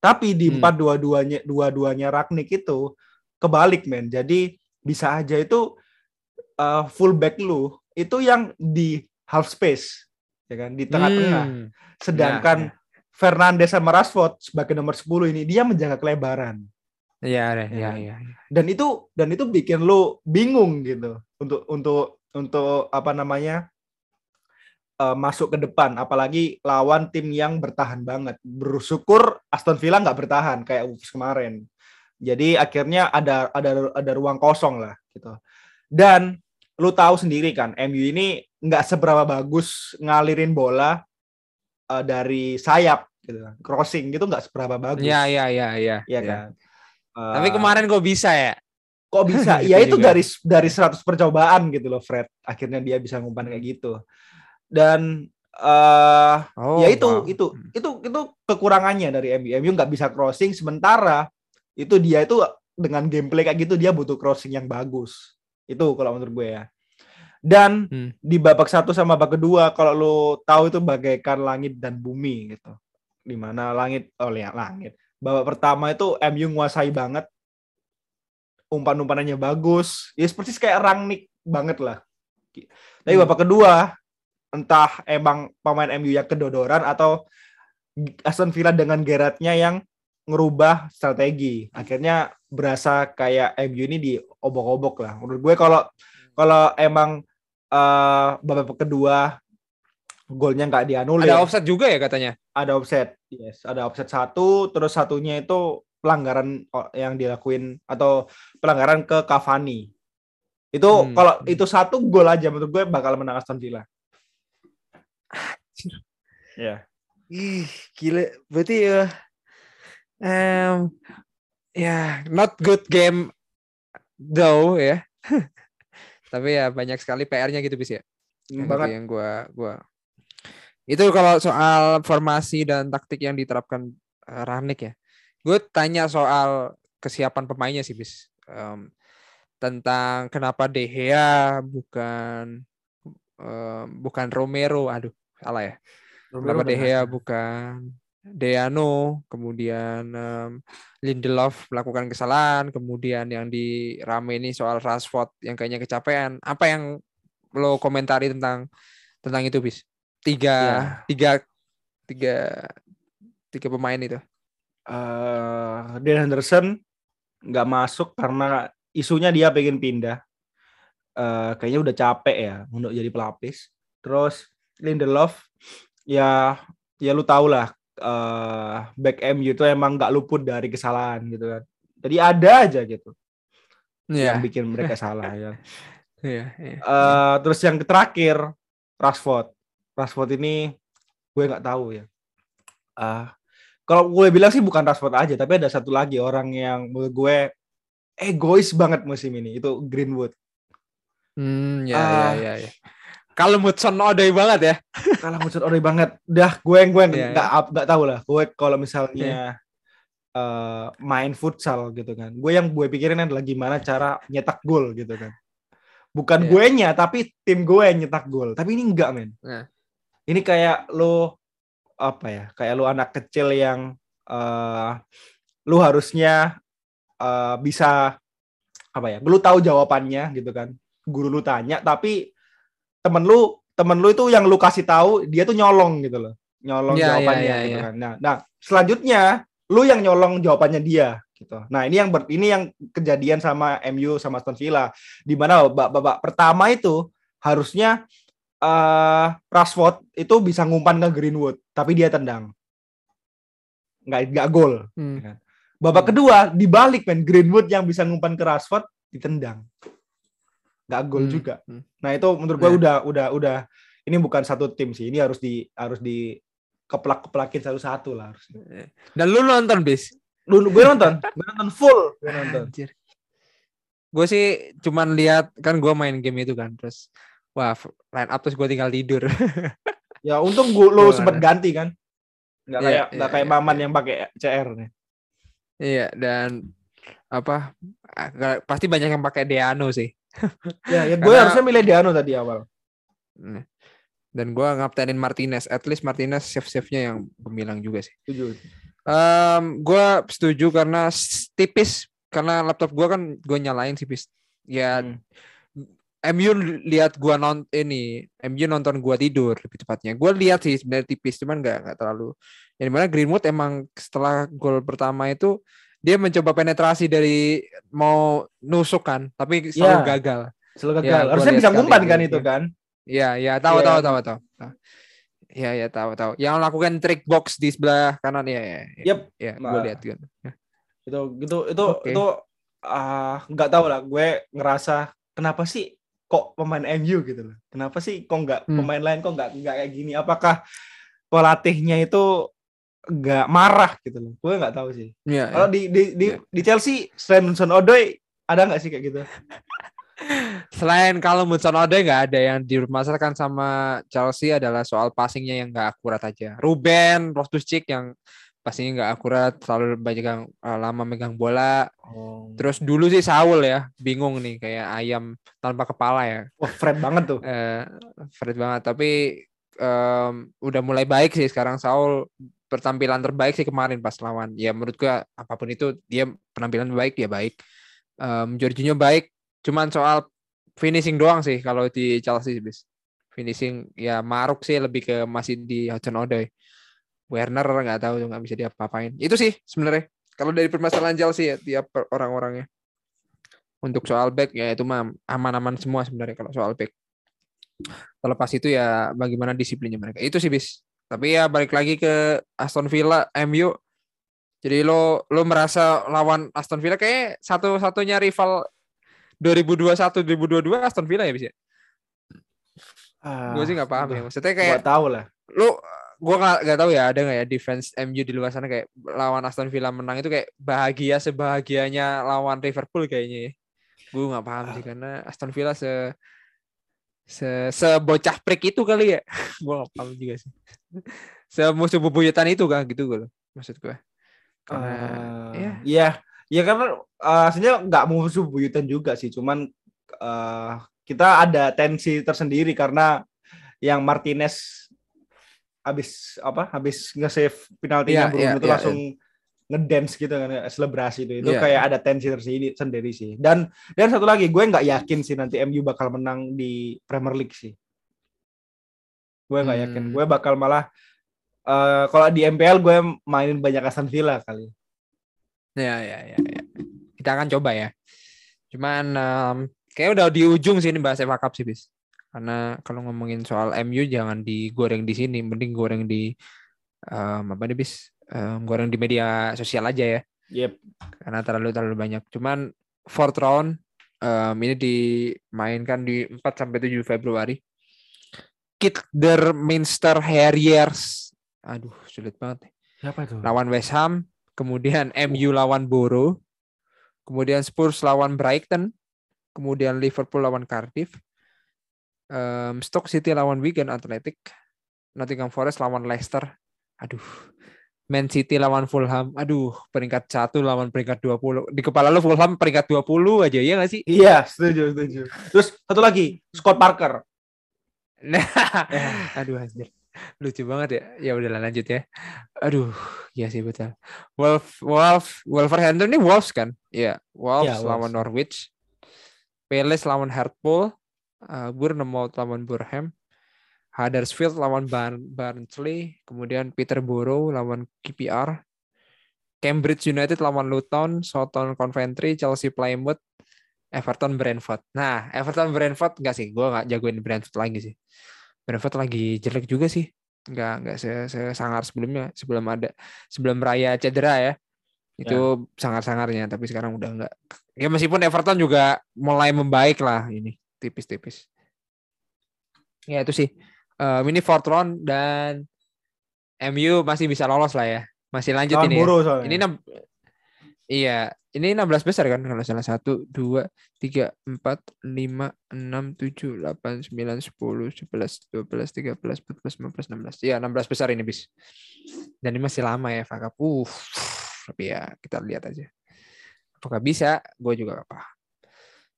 Tapi di Hmm. empat dua-duanya dua-duanya Ragnik itu kebalik men. Jadi bisa aja itu uh, fullback lu itu yang di half space ya kan di tengah-tengah. Hmm. Sedangkan Ya, Fernandes sama Rashford sebagai nomor 10 ini dia menjaga kelebaran. Iya, iya, Ya iya, kan? iya. Dan itu dan itu bikin lu bingung gitu untuk untuk untuk apa namanya? Eh, masuk ke depan apalagi lawan tim yang bertahan banget. Bersyukur Aston Villa nggak bertahan kayak Wolves kemarin. Jadi akhirnya ada ada ada ruang kosong lah gitu. Dan lu tahu sendiri kan, MU ini nggak seberapa bagus ngalirin bola eh, dari sayap gitu. Crossing gitu nggak seberapa bagus. Iya, iya, iya, iya. Iya iya. kan. Tapi Eh, kemaren kok bisa ya? kok bisa? Gitu ya itu juga. dari dari 100 percobaan gitu loh, Fred. Akhirnya dia bisa ngumpan kayak gitu. Dan eh Oh, ya itu wow. itu itu itu kekurangannya dari MU. MU nggak bisa crossing sementara itu dia itu dengan gameplay kayak gitu dia butuh crossing yang bagus. Itu kalau menurut gue ya. Dan Hmm. di babak satu sama babak kedua kalau lo tahu itu bagaikan langit dan bumi gitu. Di mana langit oh ya langit. Babak pertama itu MU nguasai banget. Umpan-umpanannya bagus. Ya seperti kayak Rangnick banget lah. Tapi Hmm. babak kedua entah emang pemain MU yang kedodoran atau Aston Villa dengan Gerrardnya yang ngerubah strategi. Akhirnya berasa kayak MU ini diobok-obok lah. Menurut gue kalau kalau emang eh, babak kedua golnya nggak dianulir, Ada offset juga ya katanya? ada offset. Yes, ada offset satu, terus satunya itu pelanggaran yang dilakuin atau pelanggaran ke Cavani. Itu Hmm. kalau itu satu gol aja menurut gue bakal menang Aston Villa. Ya. Ih, gila. Berarti ya em ya not good game though ya. Tapi ya banyak sekali PR-nya gitu bis ya. Yang itu banget. yang gua gua itu kalau soal formasi dan taktik yang diterapkan eh, Rangnick ya. Gue tanya soal kesiapan pemainnya sih bis. Em, tentang kenapa De Gea bukan em, bukan Romero. Aduh, salah ya. Kenapa De Gea bukan Deano, kemudian em, Lindelof melakukan kesalahan, kemudian yang di rame ini soal Rashford yang kayaknya kecapean. Apa yang lo komentari tentang tentang itu bis? Tiga, Ya. tiga, tiga, tiga pemain itu. eh Dan Henderson nggak masuk karena isunya dia pengen pindah. Eh kayaknya udah capek ya untuk jadi pelapis. Terus Lindelof ya ya lu tau lah eh back MU itu emang nggak luput dari kesalahan gitu kan. Jadi ada aja gitu yang Iya, bikin mereka salah ya. iya, iya. Eh terus yang terakhir Rashford. Rashford ini gue nggak tahu ya. Ah, kalau gue bilang sih bukan Rashford aja, tapi ada satu lagi orang yang menurut gue egois banget musim ini itu Greenwood. Hmm, ya, Ah. ya, ya, ya. Kalau Mudson odoi banget ya. Kalah muncul ori banget. Udah gue gue Iya, nggak nggak tahu lah. Gue kalau misalnya eh, main futsal gitu kan, gue yang gue pikirin adalah gimana cara nyetak gol gitu kan. Bukan Iya. gue nya, tapi tim gue yang nyetak gol. Tapi ini enggak men. Nah. Ini kayak lo apa ya? Kayak lo anak kecil yang eh lu harusnya eh, bisa apa ya? Lu tahu jawabannya gitu kan. Guru lu tanya, tapi temen lu temen lu itu yang lu kasih tahu dia tuh nyolong gitu loh. Nyolong Iya, iya, jawabannya iya, gitu iya. kan. Nah, nah, selanjutnya lu yang nyolong jawabannya dia gitu. Nah, ini yang ber- ini yang kejadian sama MU sama Aston Villa di mana babak pertama itu harusnya eh Rashford itu bisa ngumpan ke Greenwood, tapi dia tendang. Nggak nggak gol. Hmm. Babak Hmm. kedua dibalik men Greenwood yang bisa ngumpan ke Rashford ditendang. Nggak gol Hmm. juga. Hmm. Nah, itu menurut gue Nah. udah udah udah ini bukan satu tim sih. Ini harus di harus di keplak-keplakin satu-satu lah harus. Dan lu nonton bis? Lu gue nonton, gue nonton full, gue nonton. Anjir. Gue sih cuman lihat kan gue main game itu kan terus wah line up terus gue tinggal tidur. Ya untung gue lo sempet ganti kan. Nggak Iya, kayak iya, nggak kayak iya, Maman iya. yang pakai CR nih. Iya dan apa ah, pasti banyak yang pakai Deano sih. Ya, ya gue Karena- harusnya milih Diano tadi awal. Nah, Dan gue ngaptenin Martinez. At least Martinez save-save-nya yang gemilang juga sih. Setuju. Em, gue setuju karena tipis karena laptop gue kan gue nyalain sih bis. Ya Hmm. MU lihat gua non ini MU nonton gua tidur lebih tepatnya. Gua lihat sih sebenarnya tipis cuman nggak nggak terlalu. Yang di mana Greenwood emang setelah gol pertama itu dia mencoba penetrasi dari mau nusuk kan, tapi selalu Ya. gagal. Selalu Ya, gagal. gua Harusnya bisa ngumpan itu, kan ya. itu kan. Iya, iya, tahu Iya. tahu tahu tahu. Iya, iya, tahu tahu. Yang lakukan trick box di sebelah kanan ya, ya. ya. Yep. Ya, gue Nah. lihat kan. Ya. Itu gitu itu Oke. itu ah nggak tahu lah gue ngerasa kenapa sih kok pemain MU gitu loh. Kenapa sih kok nggak Hmm. pemain lain kok nggak nggak kayak gini? Apakah pelatihnya itu nggak marah gitu loh? Gue nggak tahu sih. Iya, Kalau iya. di di di, Iya. di Chelsea selain Hudson Odoi ada nggak sih kayak gitu? Selain kalau Hudson Odoi nggak ada yang dimasalahkan sama Chelsea adalah soal passingnya yang nggak akurat aja. Ruben, Loftus-Cheek yang passingnya nggak akurat, selalu banyak yang uh, lama megang bola. Oh. Terus dulu sih Saul ya, bingung nih kayak ayam tanpa kepala ya. Wah, Fred banget tuh. Eh, Fred banget. Tapi em, udah mulai baik sih sekarang Saul pertampilan terbaik sih kemarin pas lawan. Ya menurut gua apa pun itu dia penampilan baik ya baik. Em, Jorginho baik. Cuman soal finishing doang sih kalau di Chelsea bis. Finishing ya maruk sih lebih ke masih di Hudson Odoi. Werner nggak tahu nggak bisa diapa-apain. Itu sih sebenarnya. Kalau dari permasalahan Chelsea ya tiap orang-orangnya. Untuk soal back ya itu mah aman-aman semua sebenarnya kalau soal back. Terlepas itu ya bagaimana disiplinnya mereka. Itu sih bis. Tapi ya balik lagi ke Aston Villa, MU. Jadi lo lo merasa lawan Aston Villa kayak satu-satunya rival 2021 2022 Aston Villa ya bis ya. Gue sih nggak paham ya. Maksudnya kayak Gak tahu lah. lu gue nggak nggak tahu ya ada nggak ya defense MU di luar sana kayak lawan Aston Villa menang itu kayak bahagia sebahagianya lawan Liverpool kayaknya ya. Gue nggak paham sih karena Aston Villa se se sebocah prik itu kali ya. gue nggak paham juga sih. Semusuh bebuyutan itu kan gitu gue maksud gue. Karena Eh, ya. Iya, ya karena eh, aslinya nggak musuh buyutan juga sih, cuman eh, kita ada tensi tersendiri karena yang Martinez habis apa? Habis nge-save penaltinya Bruno iya, itu iya, langsung ngedance gitu kan, selebrasi itu. Itu Iya. kayak ada tensi tersendiri sendiri sih. Dan dan satu lagi, gue nggak yakin sih nanti MU bakal menang di Premier League sih. Gue nggak yakin. Hmm. Gue bakal malah eh, kalau di MPL gue mainin banyak Aston Villa kali. Ya, ya, ya, ya. Kita akan coba ya. Cuman em, kayak udah di ujung sini bahas FA Cup sih, bis. Karena kalau ngomongin soal MU jangan digoreng di sini, mending goreng di em, apa nih, bis? Em, goreng di media sosial aja ya. Yep. Karena terlalu terlalu banyak. Cuman fourth round em, ini dimainkan di 4 sampai 7 Februari. Kidderminster Harriers. Aduh, sulit banget. nih Siapa itu? lawan West Ham, kemudian MU lawan Borough, kemudian Spurs lawan Brighton, kemudian Liverpool lawan Cardiff, em, Stoke City lawan Wigan Athletic, Nottingham Forest lawan Leicester, aduh, Man City lawan Fulham, aduh, peringkat satu lawan peringkat 20. Di kepala lu Fulham peringkat 20 aja, ya nggak sih? Iya, setuju, setuju. Terus satu lagi, Scott Parker. Nah, aduh anjir. Lucu banget ya. Ya udahlah lanjut ya. Aduh, ya sih betul. Wolf Wolf Wolverhampton ini Wolves kan? Iya, Wolves Iya, Wolves. lawan Norwich. Palace lawan Hartlepool. Uh, Bournemouth lawan Burham. Huddersfield lawan Barn Barnsley, kemudian Peterborough lawan QPR. Cambridge United lawan Luton, Southampton Coventry, Chelsea Plymouth, Everton Brentford. Nah, Everton Brentford enggak sih, gua nggak jagoin Brentford lagi sih. Brentford lagi jelek juga sih. Enggak enggak se- sesangar sebelumnya, sebelum ada sebelum Raya cedera ya. Itu sangar-sangarnya, tapi sekarang udah enggak. Ya meskipun Everton juga mulai membaik lah ini, tipis-tipis. Ya itu sih. Eh, ini fourth round dan MU masih bisa lolos lah ya. Masih lanjut Lawan ini ya. Boro soalnya. Ini enam Iya, ini 16 besar kan kalau salah 1 2 3 4 5 6 7 8 9 10 11 12 13 14 15 16. Iya, 16 besar ini bis. Dan ini masih lama ya FA Cup. Uh, tapi ya kita lihat aja. Apakah bisa? Gue juga gak paham.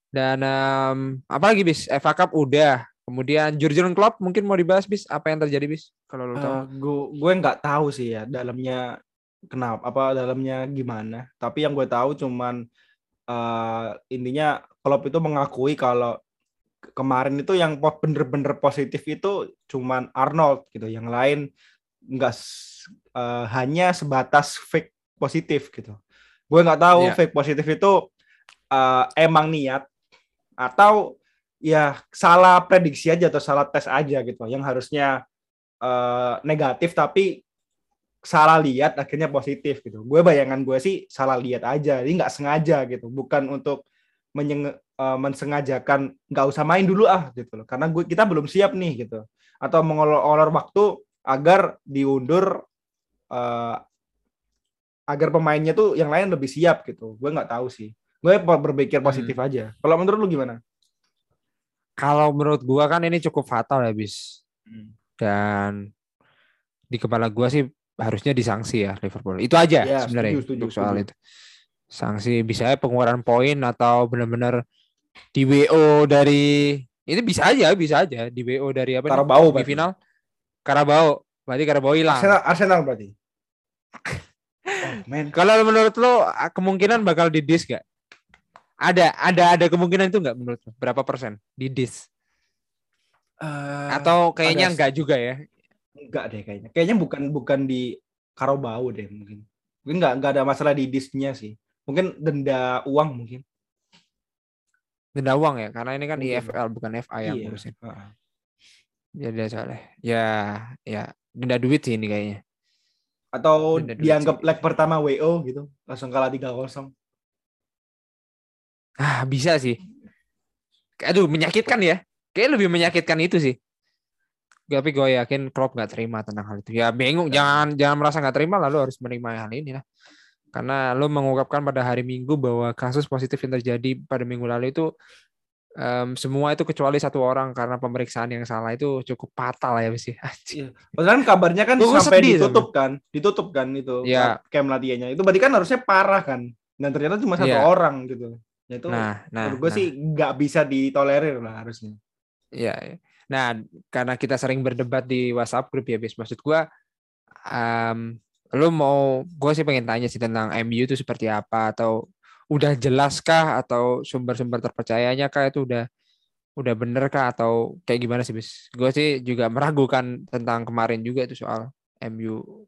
Dan em, apa lagi bis? FA Cup udah. Kemudian Jurgen Klopp mungkin mau dibahas bis. Apa yang terjadi bis? Kalau lo tahu. gue gue nggak tahu sih ya dalamnya kenapa apa dalamnya gimana tapi yang gue tahu cuman eh, intinya Klopp itu mengakui kalau ke- kemarin itu yang bener-bener positif itu cuman Arnold gitu yang lain nggak eh, hanya sebatas fake positif gitu Gue nggak tahu Iya. fake positif itu uh, emang niat atau ya salah prediksi aja atau salah tes aja gitu. Yang harusnya uh, negatif tapi salah lihat akhirnya positif gitu. Gue bayangan gue sih salah lihat aja, jadi nggak sengaja gitu, bukan untuk menyeng- uh, mensengajakan nggak usah main dulu ah gitu loh. Karena gue kita belum siap nih gitu. Atau mengolor-olor waktu agar diundur uh, agar pemainnya tuh yang lain lebih siap gitu. Gue nggak tahu sih. Gue berpikir positif aja. Kalau menurut lu gimana? Kalau menurut gua kan ini cukup fatal ya, bis. Dan di kepala gua sih harusnya disanksi ya Liverpool. Itu aja Ya, sebenarnya setuju, setuju, untuk soal setuju. itu. Sanksi bisa pengeluaran poin atau benar-benar di WO dari ini bisa aja, bisa aja di WO dari apa nih? Carabao di final Karabau. Berarti Karabau hilang. Arsenal, Arsenal berarti. Oh. Kalau menurut lo kemungkinan bakal di dis gak? Ada, ada, ada kemungkinan itu nggak menurut? Berapa persen di dis? Atau kayaknya agak- enggak juga ya? enggak deh kayaknya. Kayaknya bukan bukan di Carabao deh mungkin. Mungkin enggak enggak ada masalah di disknya sih. Mungkin denda uang mungkin. Denda uang ya, karena ini kan Mungkin. IFL bukan FA yang Iya. ngurusin. Heeh. Ya dia soalnya. Ya, ya denda duit sih ini kayaknya. Atau dianggap leg pertama WO gitu, langsung kalah 3-0. Ah, bisa sih. Aduh, menyakitkan ya. Kayak lebih menyakitkan itu sih. Tapi gue yakin Klopp nggak terima tentang hal itu. Ya bingung, jangan jangan merasa nggak terima lalu harus menerima hal ini lah. Karena lo mengungkapkan pada hari Minggu bahwa kasus positif yang terjadi pada minggu lalu itu em, semua itu kecuali satu orang karena pemeriksaan yang salah itu cukup fatal ya sih. Anjing. Padahal kabarnya kan Gua sampai sedih ditutup kan, ditutup kan itu Iya. camp latihannya. Itu berarti kan harusnya parah kan. Dan ternyata cuma satu Iya. orang gitu. Ya itu Nah, nah, menurut gue nah. sih nggak bisa ditolerir lah harusnya. Iya. iya. Nah, karena kita sering berdebat di WhatsApp grup ya, bis maksud gua em lu mau gue sih pengen tanya sih tentang MU itu seperti apa atau udah jelaskah atau sumber-sumber terpercayanya kah itu udah udah bener kah atau kayak gimana sih bis? Gue sih juga meragukan tentang kemarin juga itu soal MU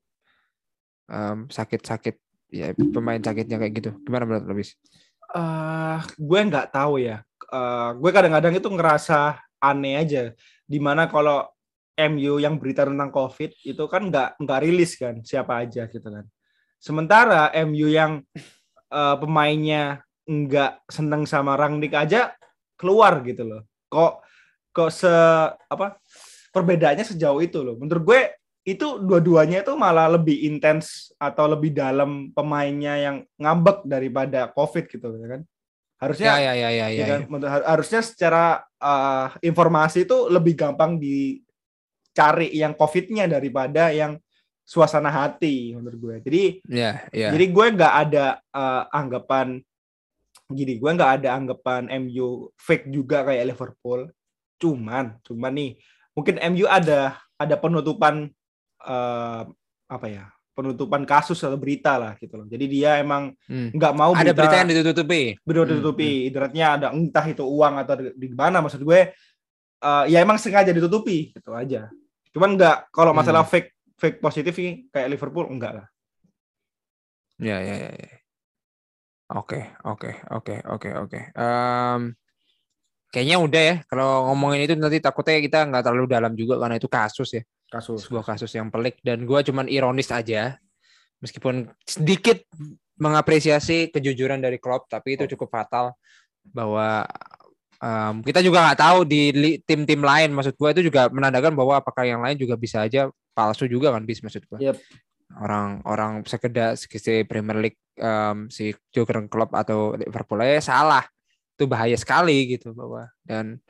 em, sakit-sakit ya pemain sakitnya kayak gitu. Gimana menurut lo bis? Eh gue nggak tahu ya. Eh, gue kadang-kadang itu ngerasa aneh aja. Di mana kalau MU yang berita tentang COVID itu kan nggak nggak rilis kan siapa aja gitu kan. Sementara MU yang eh, pemainnya nggak seneng sama Rangnick aja keluar gitu loh. Kok kok se apa perbedaannya sejauh itu loh. Menurut gue itu dua-duanya itu malah lebih intens atau lebih dalam pemainnya yang ngambek daripada COVID gitu ya kan. Harusnya Ya ya ya ya ya ya. kan? Har- harusnya secara uh, informasi itu lebih gampang dicari yang COVID-nya daripada yang suasana hati menurut gue. Jadi Ya ya. jadi gue nggak ada uh, anggapan gini, gue nggak ada anggapan MU fake juga kayak Liverpool. Cuman, cuman nih mungkin MU ada ada penutupan uh, apa ya? Penutupan kasus atau berita lah gitu loh. Jadi dia emang Hmm. nggak mau Ada berita yang ditutupi. benar Hmm, ditutupi. Ibaratnya ada entah itu uang atau di, mana maksud gue eh, ya emang sengaja ditutupi gitu aja. Cuman nggak kalau masalah Hmm. fake fake positif sih kayak Liverpool enggak lah. Ya, ya, ya, ya. Oke, oke, oke, oke, oke. Em, kayaknya udah ya. Kalau ngomongin itu nanti takutnya kita nggak terlalu dalam juga karena itu kasus ya, Kasus. sebuah kasus yang pelik. Dan gua cuman ironis aja, meskipun sedikit mengapresiasi kejujuran dari Klopp, tapi itu cukup fatal bahwa em, kita juga nggak tahu di tim-tim lain. Maksud gua itu juga menandakan bahwa apakah yang lain juga bisa aja palsu juga kan, bis maksud gua Yep. orang-orang sekedar si Premier League em, si Jurgen Klopp atau Liverpool aja salah itu bahaya sekali gitu bahwa dan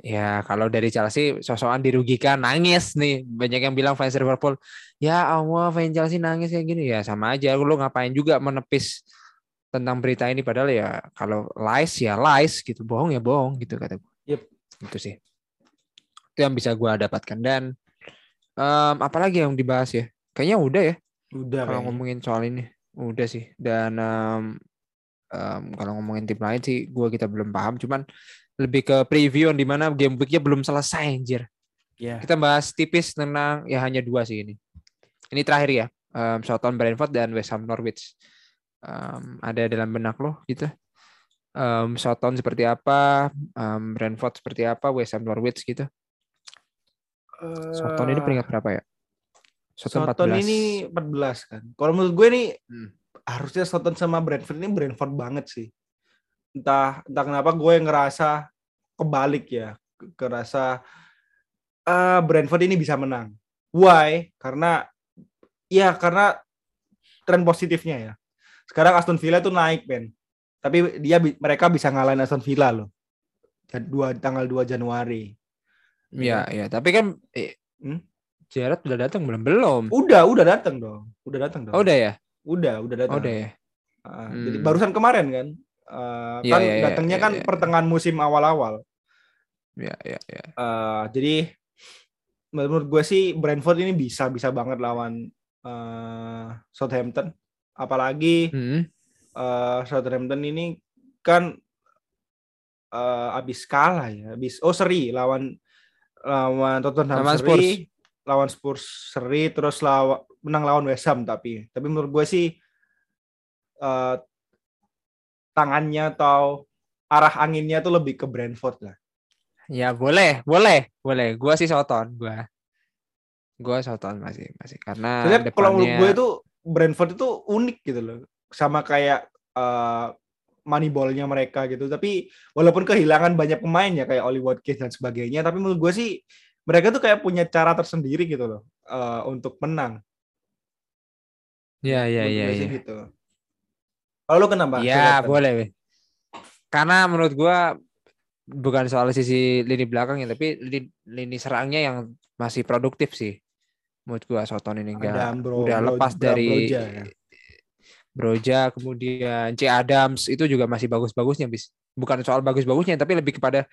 ya kalau dari Chelsea sosokan dirugikan. Nangis nih. Banyak yang bilang fans Liverpool ya Allah fans Chelsea nangis kayak gini. Ya sama aja. Lu ngapain juga menepis tentang berita ini? Padahal ya kalau lies ya lies gitu. Bohong ya bohong gitu kata gue Yep. itu sih. Itu yang bisa gue dapatkan. Dan em, apalagi yang dibahas ya? Kayaknya udah ya Udah kalau ngomongin soal ini. Udah sih. Dan em, em, kalau ngomongin tim lain sih gue kita belum paham. Cuman lebih ke preview di mana game weeknya belum selesai anjir Ya. kita bahas tipis tentang ya hanya dua sih ini ini terakhir ya um, Southampton Brentford dan West Ham Norwich um, ada dalam benak lo gitu? Um, Soton seperti apa, um, Brentford seperti apa, West Ham Norwich gitu. Soton ini peringkat berapa ya? Soton, Soton 14. ini 14 kan. Kalau menurut gue nih hmm. harusnya Soton sama Brentford ini Brentford banget sih. Entah entah kenapa gue ngerasa kebalik ya, kerasa uh, Brentford ini bisa menang. Why? Karena ya karena tren positifnya ya. Sekarang Aston Villa tuh naik, Ben. Tapi dia mereka bisa ngalahin Aston Villa loh. Dua tanggal 2 Januari. Iya, iya. Tapi kan eh, hmm? Jared udah datang belum? Belum. Udah, udah datang dong. Udah datang dong. Oh, udah ya? Udah, udah datang. Oh, udah ya. Uh, hmm. Jadi barusan kemarin kan. Uh, ya, kan ya, datangnya ya, kan ya, pertengahan musim awal-awal. Ya, ya, ya. Uh, jadi menurut gue sih Brentford ini bisa bisa banget lawan uh, Southampton. Apalagi hmm. uh, Southampton ini kan uh, abis kalah ya, abis oh seri lawan lawan Tottenham lawan seri, Spurs. lawan Spurs seri, terus lawan menang lawan West Ham tapi tapi menurut gue sih uh, tangannya atau arah anginnya tuh lebih ke Brentford lah. Ya boleh, boleh, boleh. Gua sih Soton, gua. Gua Soton masih, masih karena depannya... kalau menurut gue itu Brentford itu unik gitu loh. Sama kayak uh, Moneyball-nya mereka gitu. Tapi walaupun kehilangan banyak pemain ya kayak Oli Watkins dan sebagainya, tapi menurut gue sih mereka tuh kayak punya cara tersendiri gitu loh uh, untuk menang. Iya iya iya. Ya. Gitu. Kalau lu kenapa? Iya boleh. Karena menurut gue bukan soal sisi lini belakang ya, tapi lini, lini serangnya yang masih produktif sih. Menurut gue Soton ini enggak udah lepas bro, dari Broja, ya? Broja, kemudian C Adams itu juga masih bagus-bagusnya bis. Bukan soal bagus-bagusnya tapi lebih kepada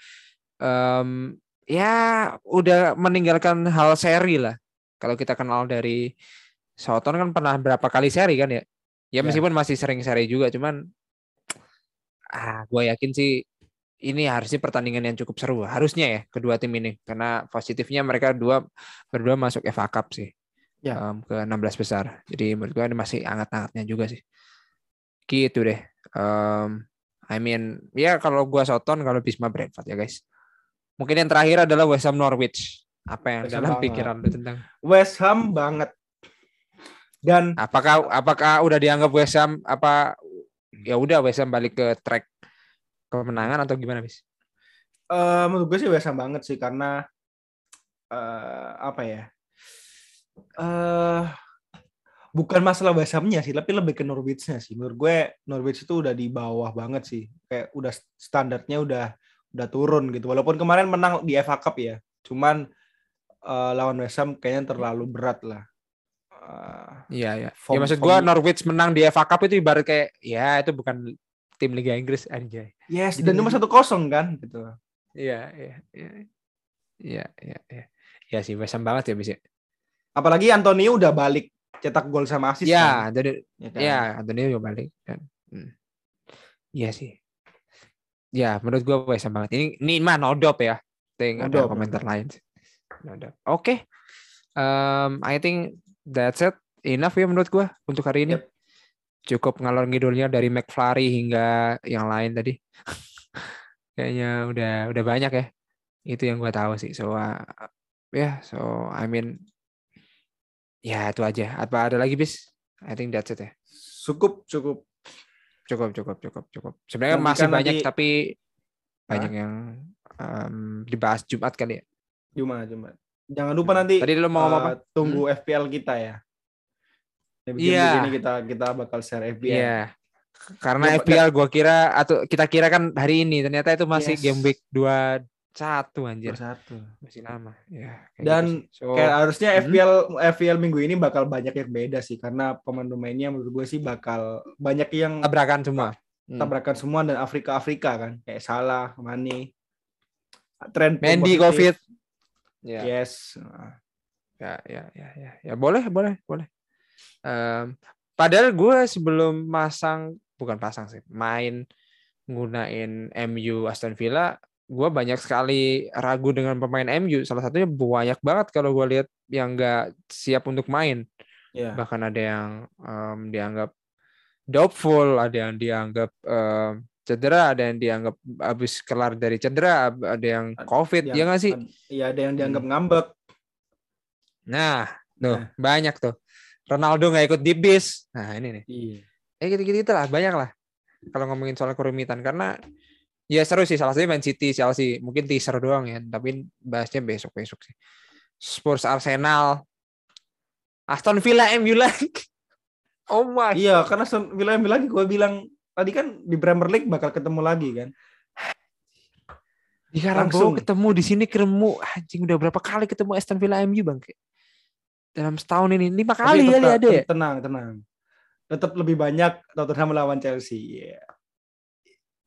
um, ya udah meninggalkan hal seri lah. Kalau kita kenal dari Soton kan pernah berapa kali seri kan ya? Ya, ya. meskipun masih sering seri juga cuman ah gue yakin sih ini harusnya pertandingan yang cukup seru harusnya ya kedua tim ini karena positifnya mereka dua berdua masuk FA Cup sih ya. um, ke 16 besar. Jadi menurut gue ini masih hangat-hangatnya juga sih. Gitu deh. Um, I mean, ya kalau gue Soton, kalau Bisma Brentford ya guys. Mungkin yang terakhir adalah West Ham Norwich. Apa yang West dalam banget. pikiran lu tentang West Ham banget. Dan apakah apakah udah dianggap West Ham apa ya udah West Ham balik ke track kemenangan atau gimana, Bis? Uh, menurut gue sih West Ham banget sih karena uh, apa ya? uh, bukan masalah West Ham-nya sih, tapi lebih ke Norwich-nya sih. Menurut gue Norwich itu udah di bawah banget sih. Kayak udah standarnya udah udah turun gitu. Walaupun kemarin menang di FA Cup ya. Cuman uh, lawan West Ham kayaknya terlalu berat lah. Uh, iya ya. ya maksud gue Norwich menang di FA Cup itu ibarat kayak ya itu bukan tim Liga Inggris anjay. Yes, dan cuma satu kosong kan gitu. Iya, iya, iya. Iya, iya, iya. Ya sih, West Ham banget ya bisa. Apalagi Antonio udah balik cetak gol sama asis. Ya, kan? jadi ya, kan? ya Antonio udah balik kan. Hmm. Iya sih. Ya, menurut gua West banget. Ini ini mah nodop ya. Think ada komentar lain. Nodop. Oke. Okay. Um, I think that's it. Enough ya menurut gua untuk hari ini. Yep. Cukup ngalor ngidulnya dari McFlurry hingga yang lain tadi. Kayaknya udah udah banyak ya. Itu yang gua tahu sih. So uh, ya, yeah, so I mean Ya itu aja. Apa ada lagi bis? I think that's it ya. Cukup, cukup. Cukup, cukup, cukup, cukup. Sebenarnya Nanti masih banyak nanti... tapi banyak yang um, dibahas Jumat kali ya. Jumat, Jumat. Jangan lupa nanti Tadi lo mau uh, apa? Tunggu hmm? FPL kita ya. Iya. Ini kita kita bakal share FPL. Iya. Yeah. Karena ya, FPL gua kira atau kita kira kan hari ini ternyata itu masih yes. game week 2 satu anjir. Satu. Masih lama. Ya. Dan gitu so, kayak harusnya FPL hmm? FPL minggu ini bakal banyak yang beda sih karena pemain-pemainnya menurut gue sih bakal banyak yang tabrakan semua. Hmm. Tabrakan semua dan Afrika Afrika kan kayak Salah, Mane. Tren Mendy Covid. Yeah. Yes. Ya, ya, ya, ya, ya, boleh, boleh, boleh. Um, padahal gue sebelum masang, bukan pasang sih, main nggunain MU Aston Villa, gue banyak sekali ragu dengan pemain MU. Salah satunya banyak banget kalau gue lihat yang nggak siap untuk main. Yeah. Bahkan ada yang um, dianggap doubtful, ada yang dianggap eh, cedera, ada yang dianggap habis kelar dari cedera, ada yang COVID, ya nggak sih? Iya, ada yang dianggap Hmm. ngambek. Nah, tuh Nah. banyak tuh. Ronaldo nggak ikut di bis. Nah ini nih. Iya. Eh gitu-gitu lah, banyak lah. Kalau ngomongin soal kerumitan karena ya seru sih salah satunya Man City, Chelsea, mungkin teaser doang ya, tapi bahasnya besok-besok sih. Spurs Arsenal, Aston Villa MU lagi. Oh my. Iya, karena Aston Villa yang lagi gue bilang tadi kan di Premier League bakal ketemu lagi kan. Di Karangbawa Langsung. ketemu di sini ketemu anjing udah berapa kali ketemu Aston Villa MU Bang? Dalam setahun ini lima kali kali tetap- ada ya. Tenang, tenang. Tetap lebih banyak Tottenham melawan Chelsea. Iya.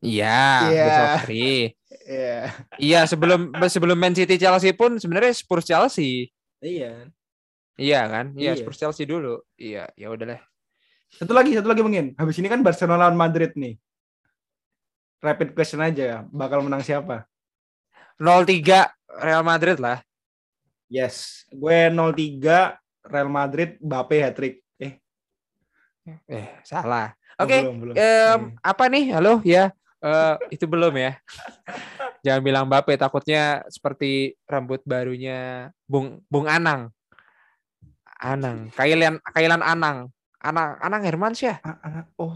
Iya, Iya. best of three. Iya. Iya, sebelum sebelum Man City Chelsea pun sebenarnya Spurs Chelsea. Iya. Iya kan? Iya, Iya. Spurs Chelsea dulu. Iya, ya udahlah. Satu lagi, satu lagi mungkin. Habis ini kan Barcelona lawan Madrid nih. Rapid question aja, bakal menang siapa? 0-3 Real Madrid lah. Yes, gue 0-3 Real Madrid, Mbappe hat-trick. Eh, Eh, salah. oh, Oke, belum, belum. em, Iya. apa nih? Halo, ya. Eh, itu belum ya. Jangan bilang Mbappe, takutnya seperti rambut barunya Bung Bung Anang. Anang, Kailan Kailan Anang. Anang Anang Hermansyah. Ah, anak, oh,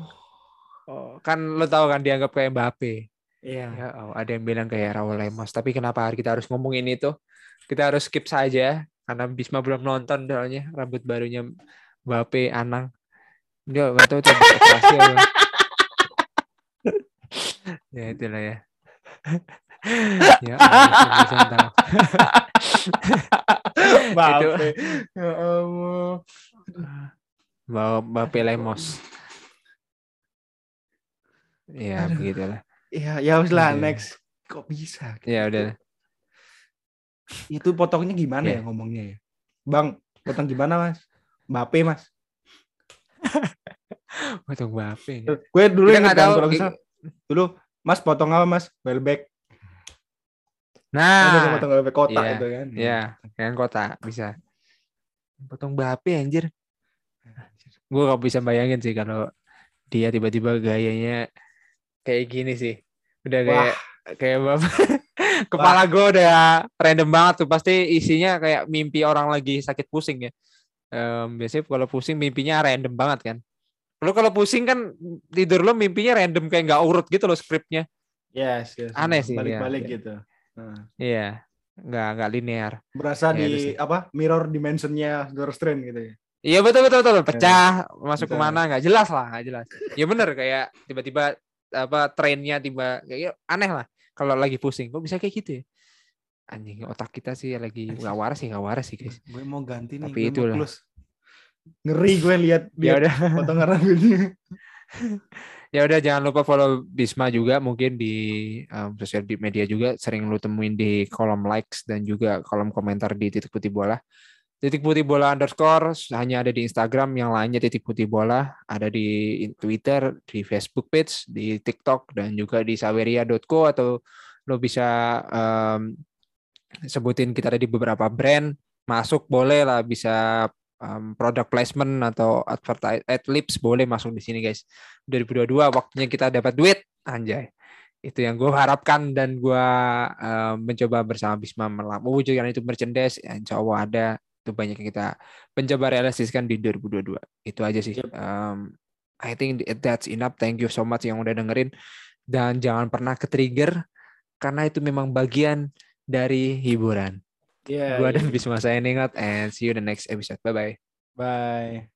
Oh, kan lo tahu kan dianggap kayak Mbappe. iya. Ya, oh, ada yang bilang kayak Raul Lemos. Tapi kenapa kita harus ngomongin itu? Kita harus skip saja karena Bisma belum nonton soalnya rambut barunya Mbappe Anang. Dia nggak tahu operasi apa. ya itulah ya. ya. Mbappe. Ya Allah. Bawa Mbappe Lemos. Ya, Aduh. begitulah. Iya, ya wis lah Aduh. next. Kok bisa? Ya udah. Itu potongnya gimana Iya. ya ngomongnya ya? Bang, potong gimana, Mas? Mbappe, Mas. Potong Mbappe. Gue dulu yang nggak tahu. kalau salah, dulu Mas potong apa, Mas? Ada yang Nah, potong Welbeck kotak iya, itu kan. Ya, yang kota bisa. Potong Mbappe anjir. Gue gak bisa bayangin sih kalau dia tiba-tiba gayanya kayak gini sih. Udah kayak kayak bapak. Kepala gue udah random banget tuh. Pasti isinya kayak mimpi orang lagi sakit pusing ya. Em, biasanya kalau pusing mimpinya random banget kan. Lu kalau pusing kan tidur lo mimpinya random kayak nggak urut gitu loh skripnya. Yes, yes. Aneh sih, Balik-balik iya. gitu. Nah, Iya, nggak nggak linear. berasa Ya, di apa? Mirror dimensionnya Doctor Strange gitu ya. Iya betul betul betul pecah masuk Betul. ke mana nggak jelas lah nggak jelas. Ya bener kayak tiba-tiba apa trennya tiba kayak aneh lah kalau lagi pusing kok bisa kayak gitu ya. Anjing otak kita sih lagi nggak waras sih nggak waras sih guys. Gue mau ganti nih, Tapi gue itulah. mau close. Ngeri gue lihat Ya lihat udah potongan rambutnya. ya udah jangan lupa follow Bisma juga mungkin di um, sosial di media juga sering lu temuin di kolom likes dan juga kolom komentar di titik putih bola. Titik putih bola underscore hanya ada di Instagram, yang lainnya titik putih bola ada di Twitter, di Facebook page, di TikTok dan juga di saweria.co atau lo bisa em, sebutin kita ada di beberapa brand masuk boleh lah bisa em, product placement atau advertise ad libs boleh masuk di sini guys. 2022 waktunya kita dapat duit anjay. Itu yang gue harapkan dan gue mencoba bersama Bisma mewujudkan itu merchandise ya, insya Allah ada itu banyak yang kita mencoba realisasikan di 2022 itu aja sih Yep. Um, I think that's enough thank you so much yang udah dengerin dan jangan pernah ke trigger karena itu memang bagian dari hiburan Iya. gue iya. dan Bisma saya ingat and see you the next episode bye bye Bye.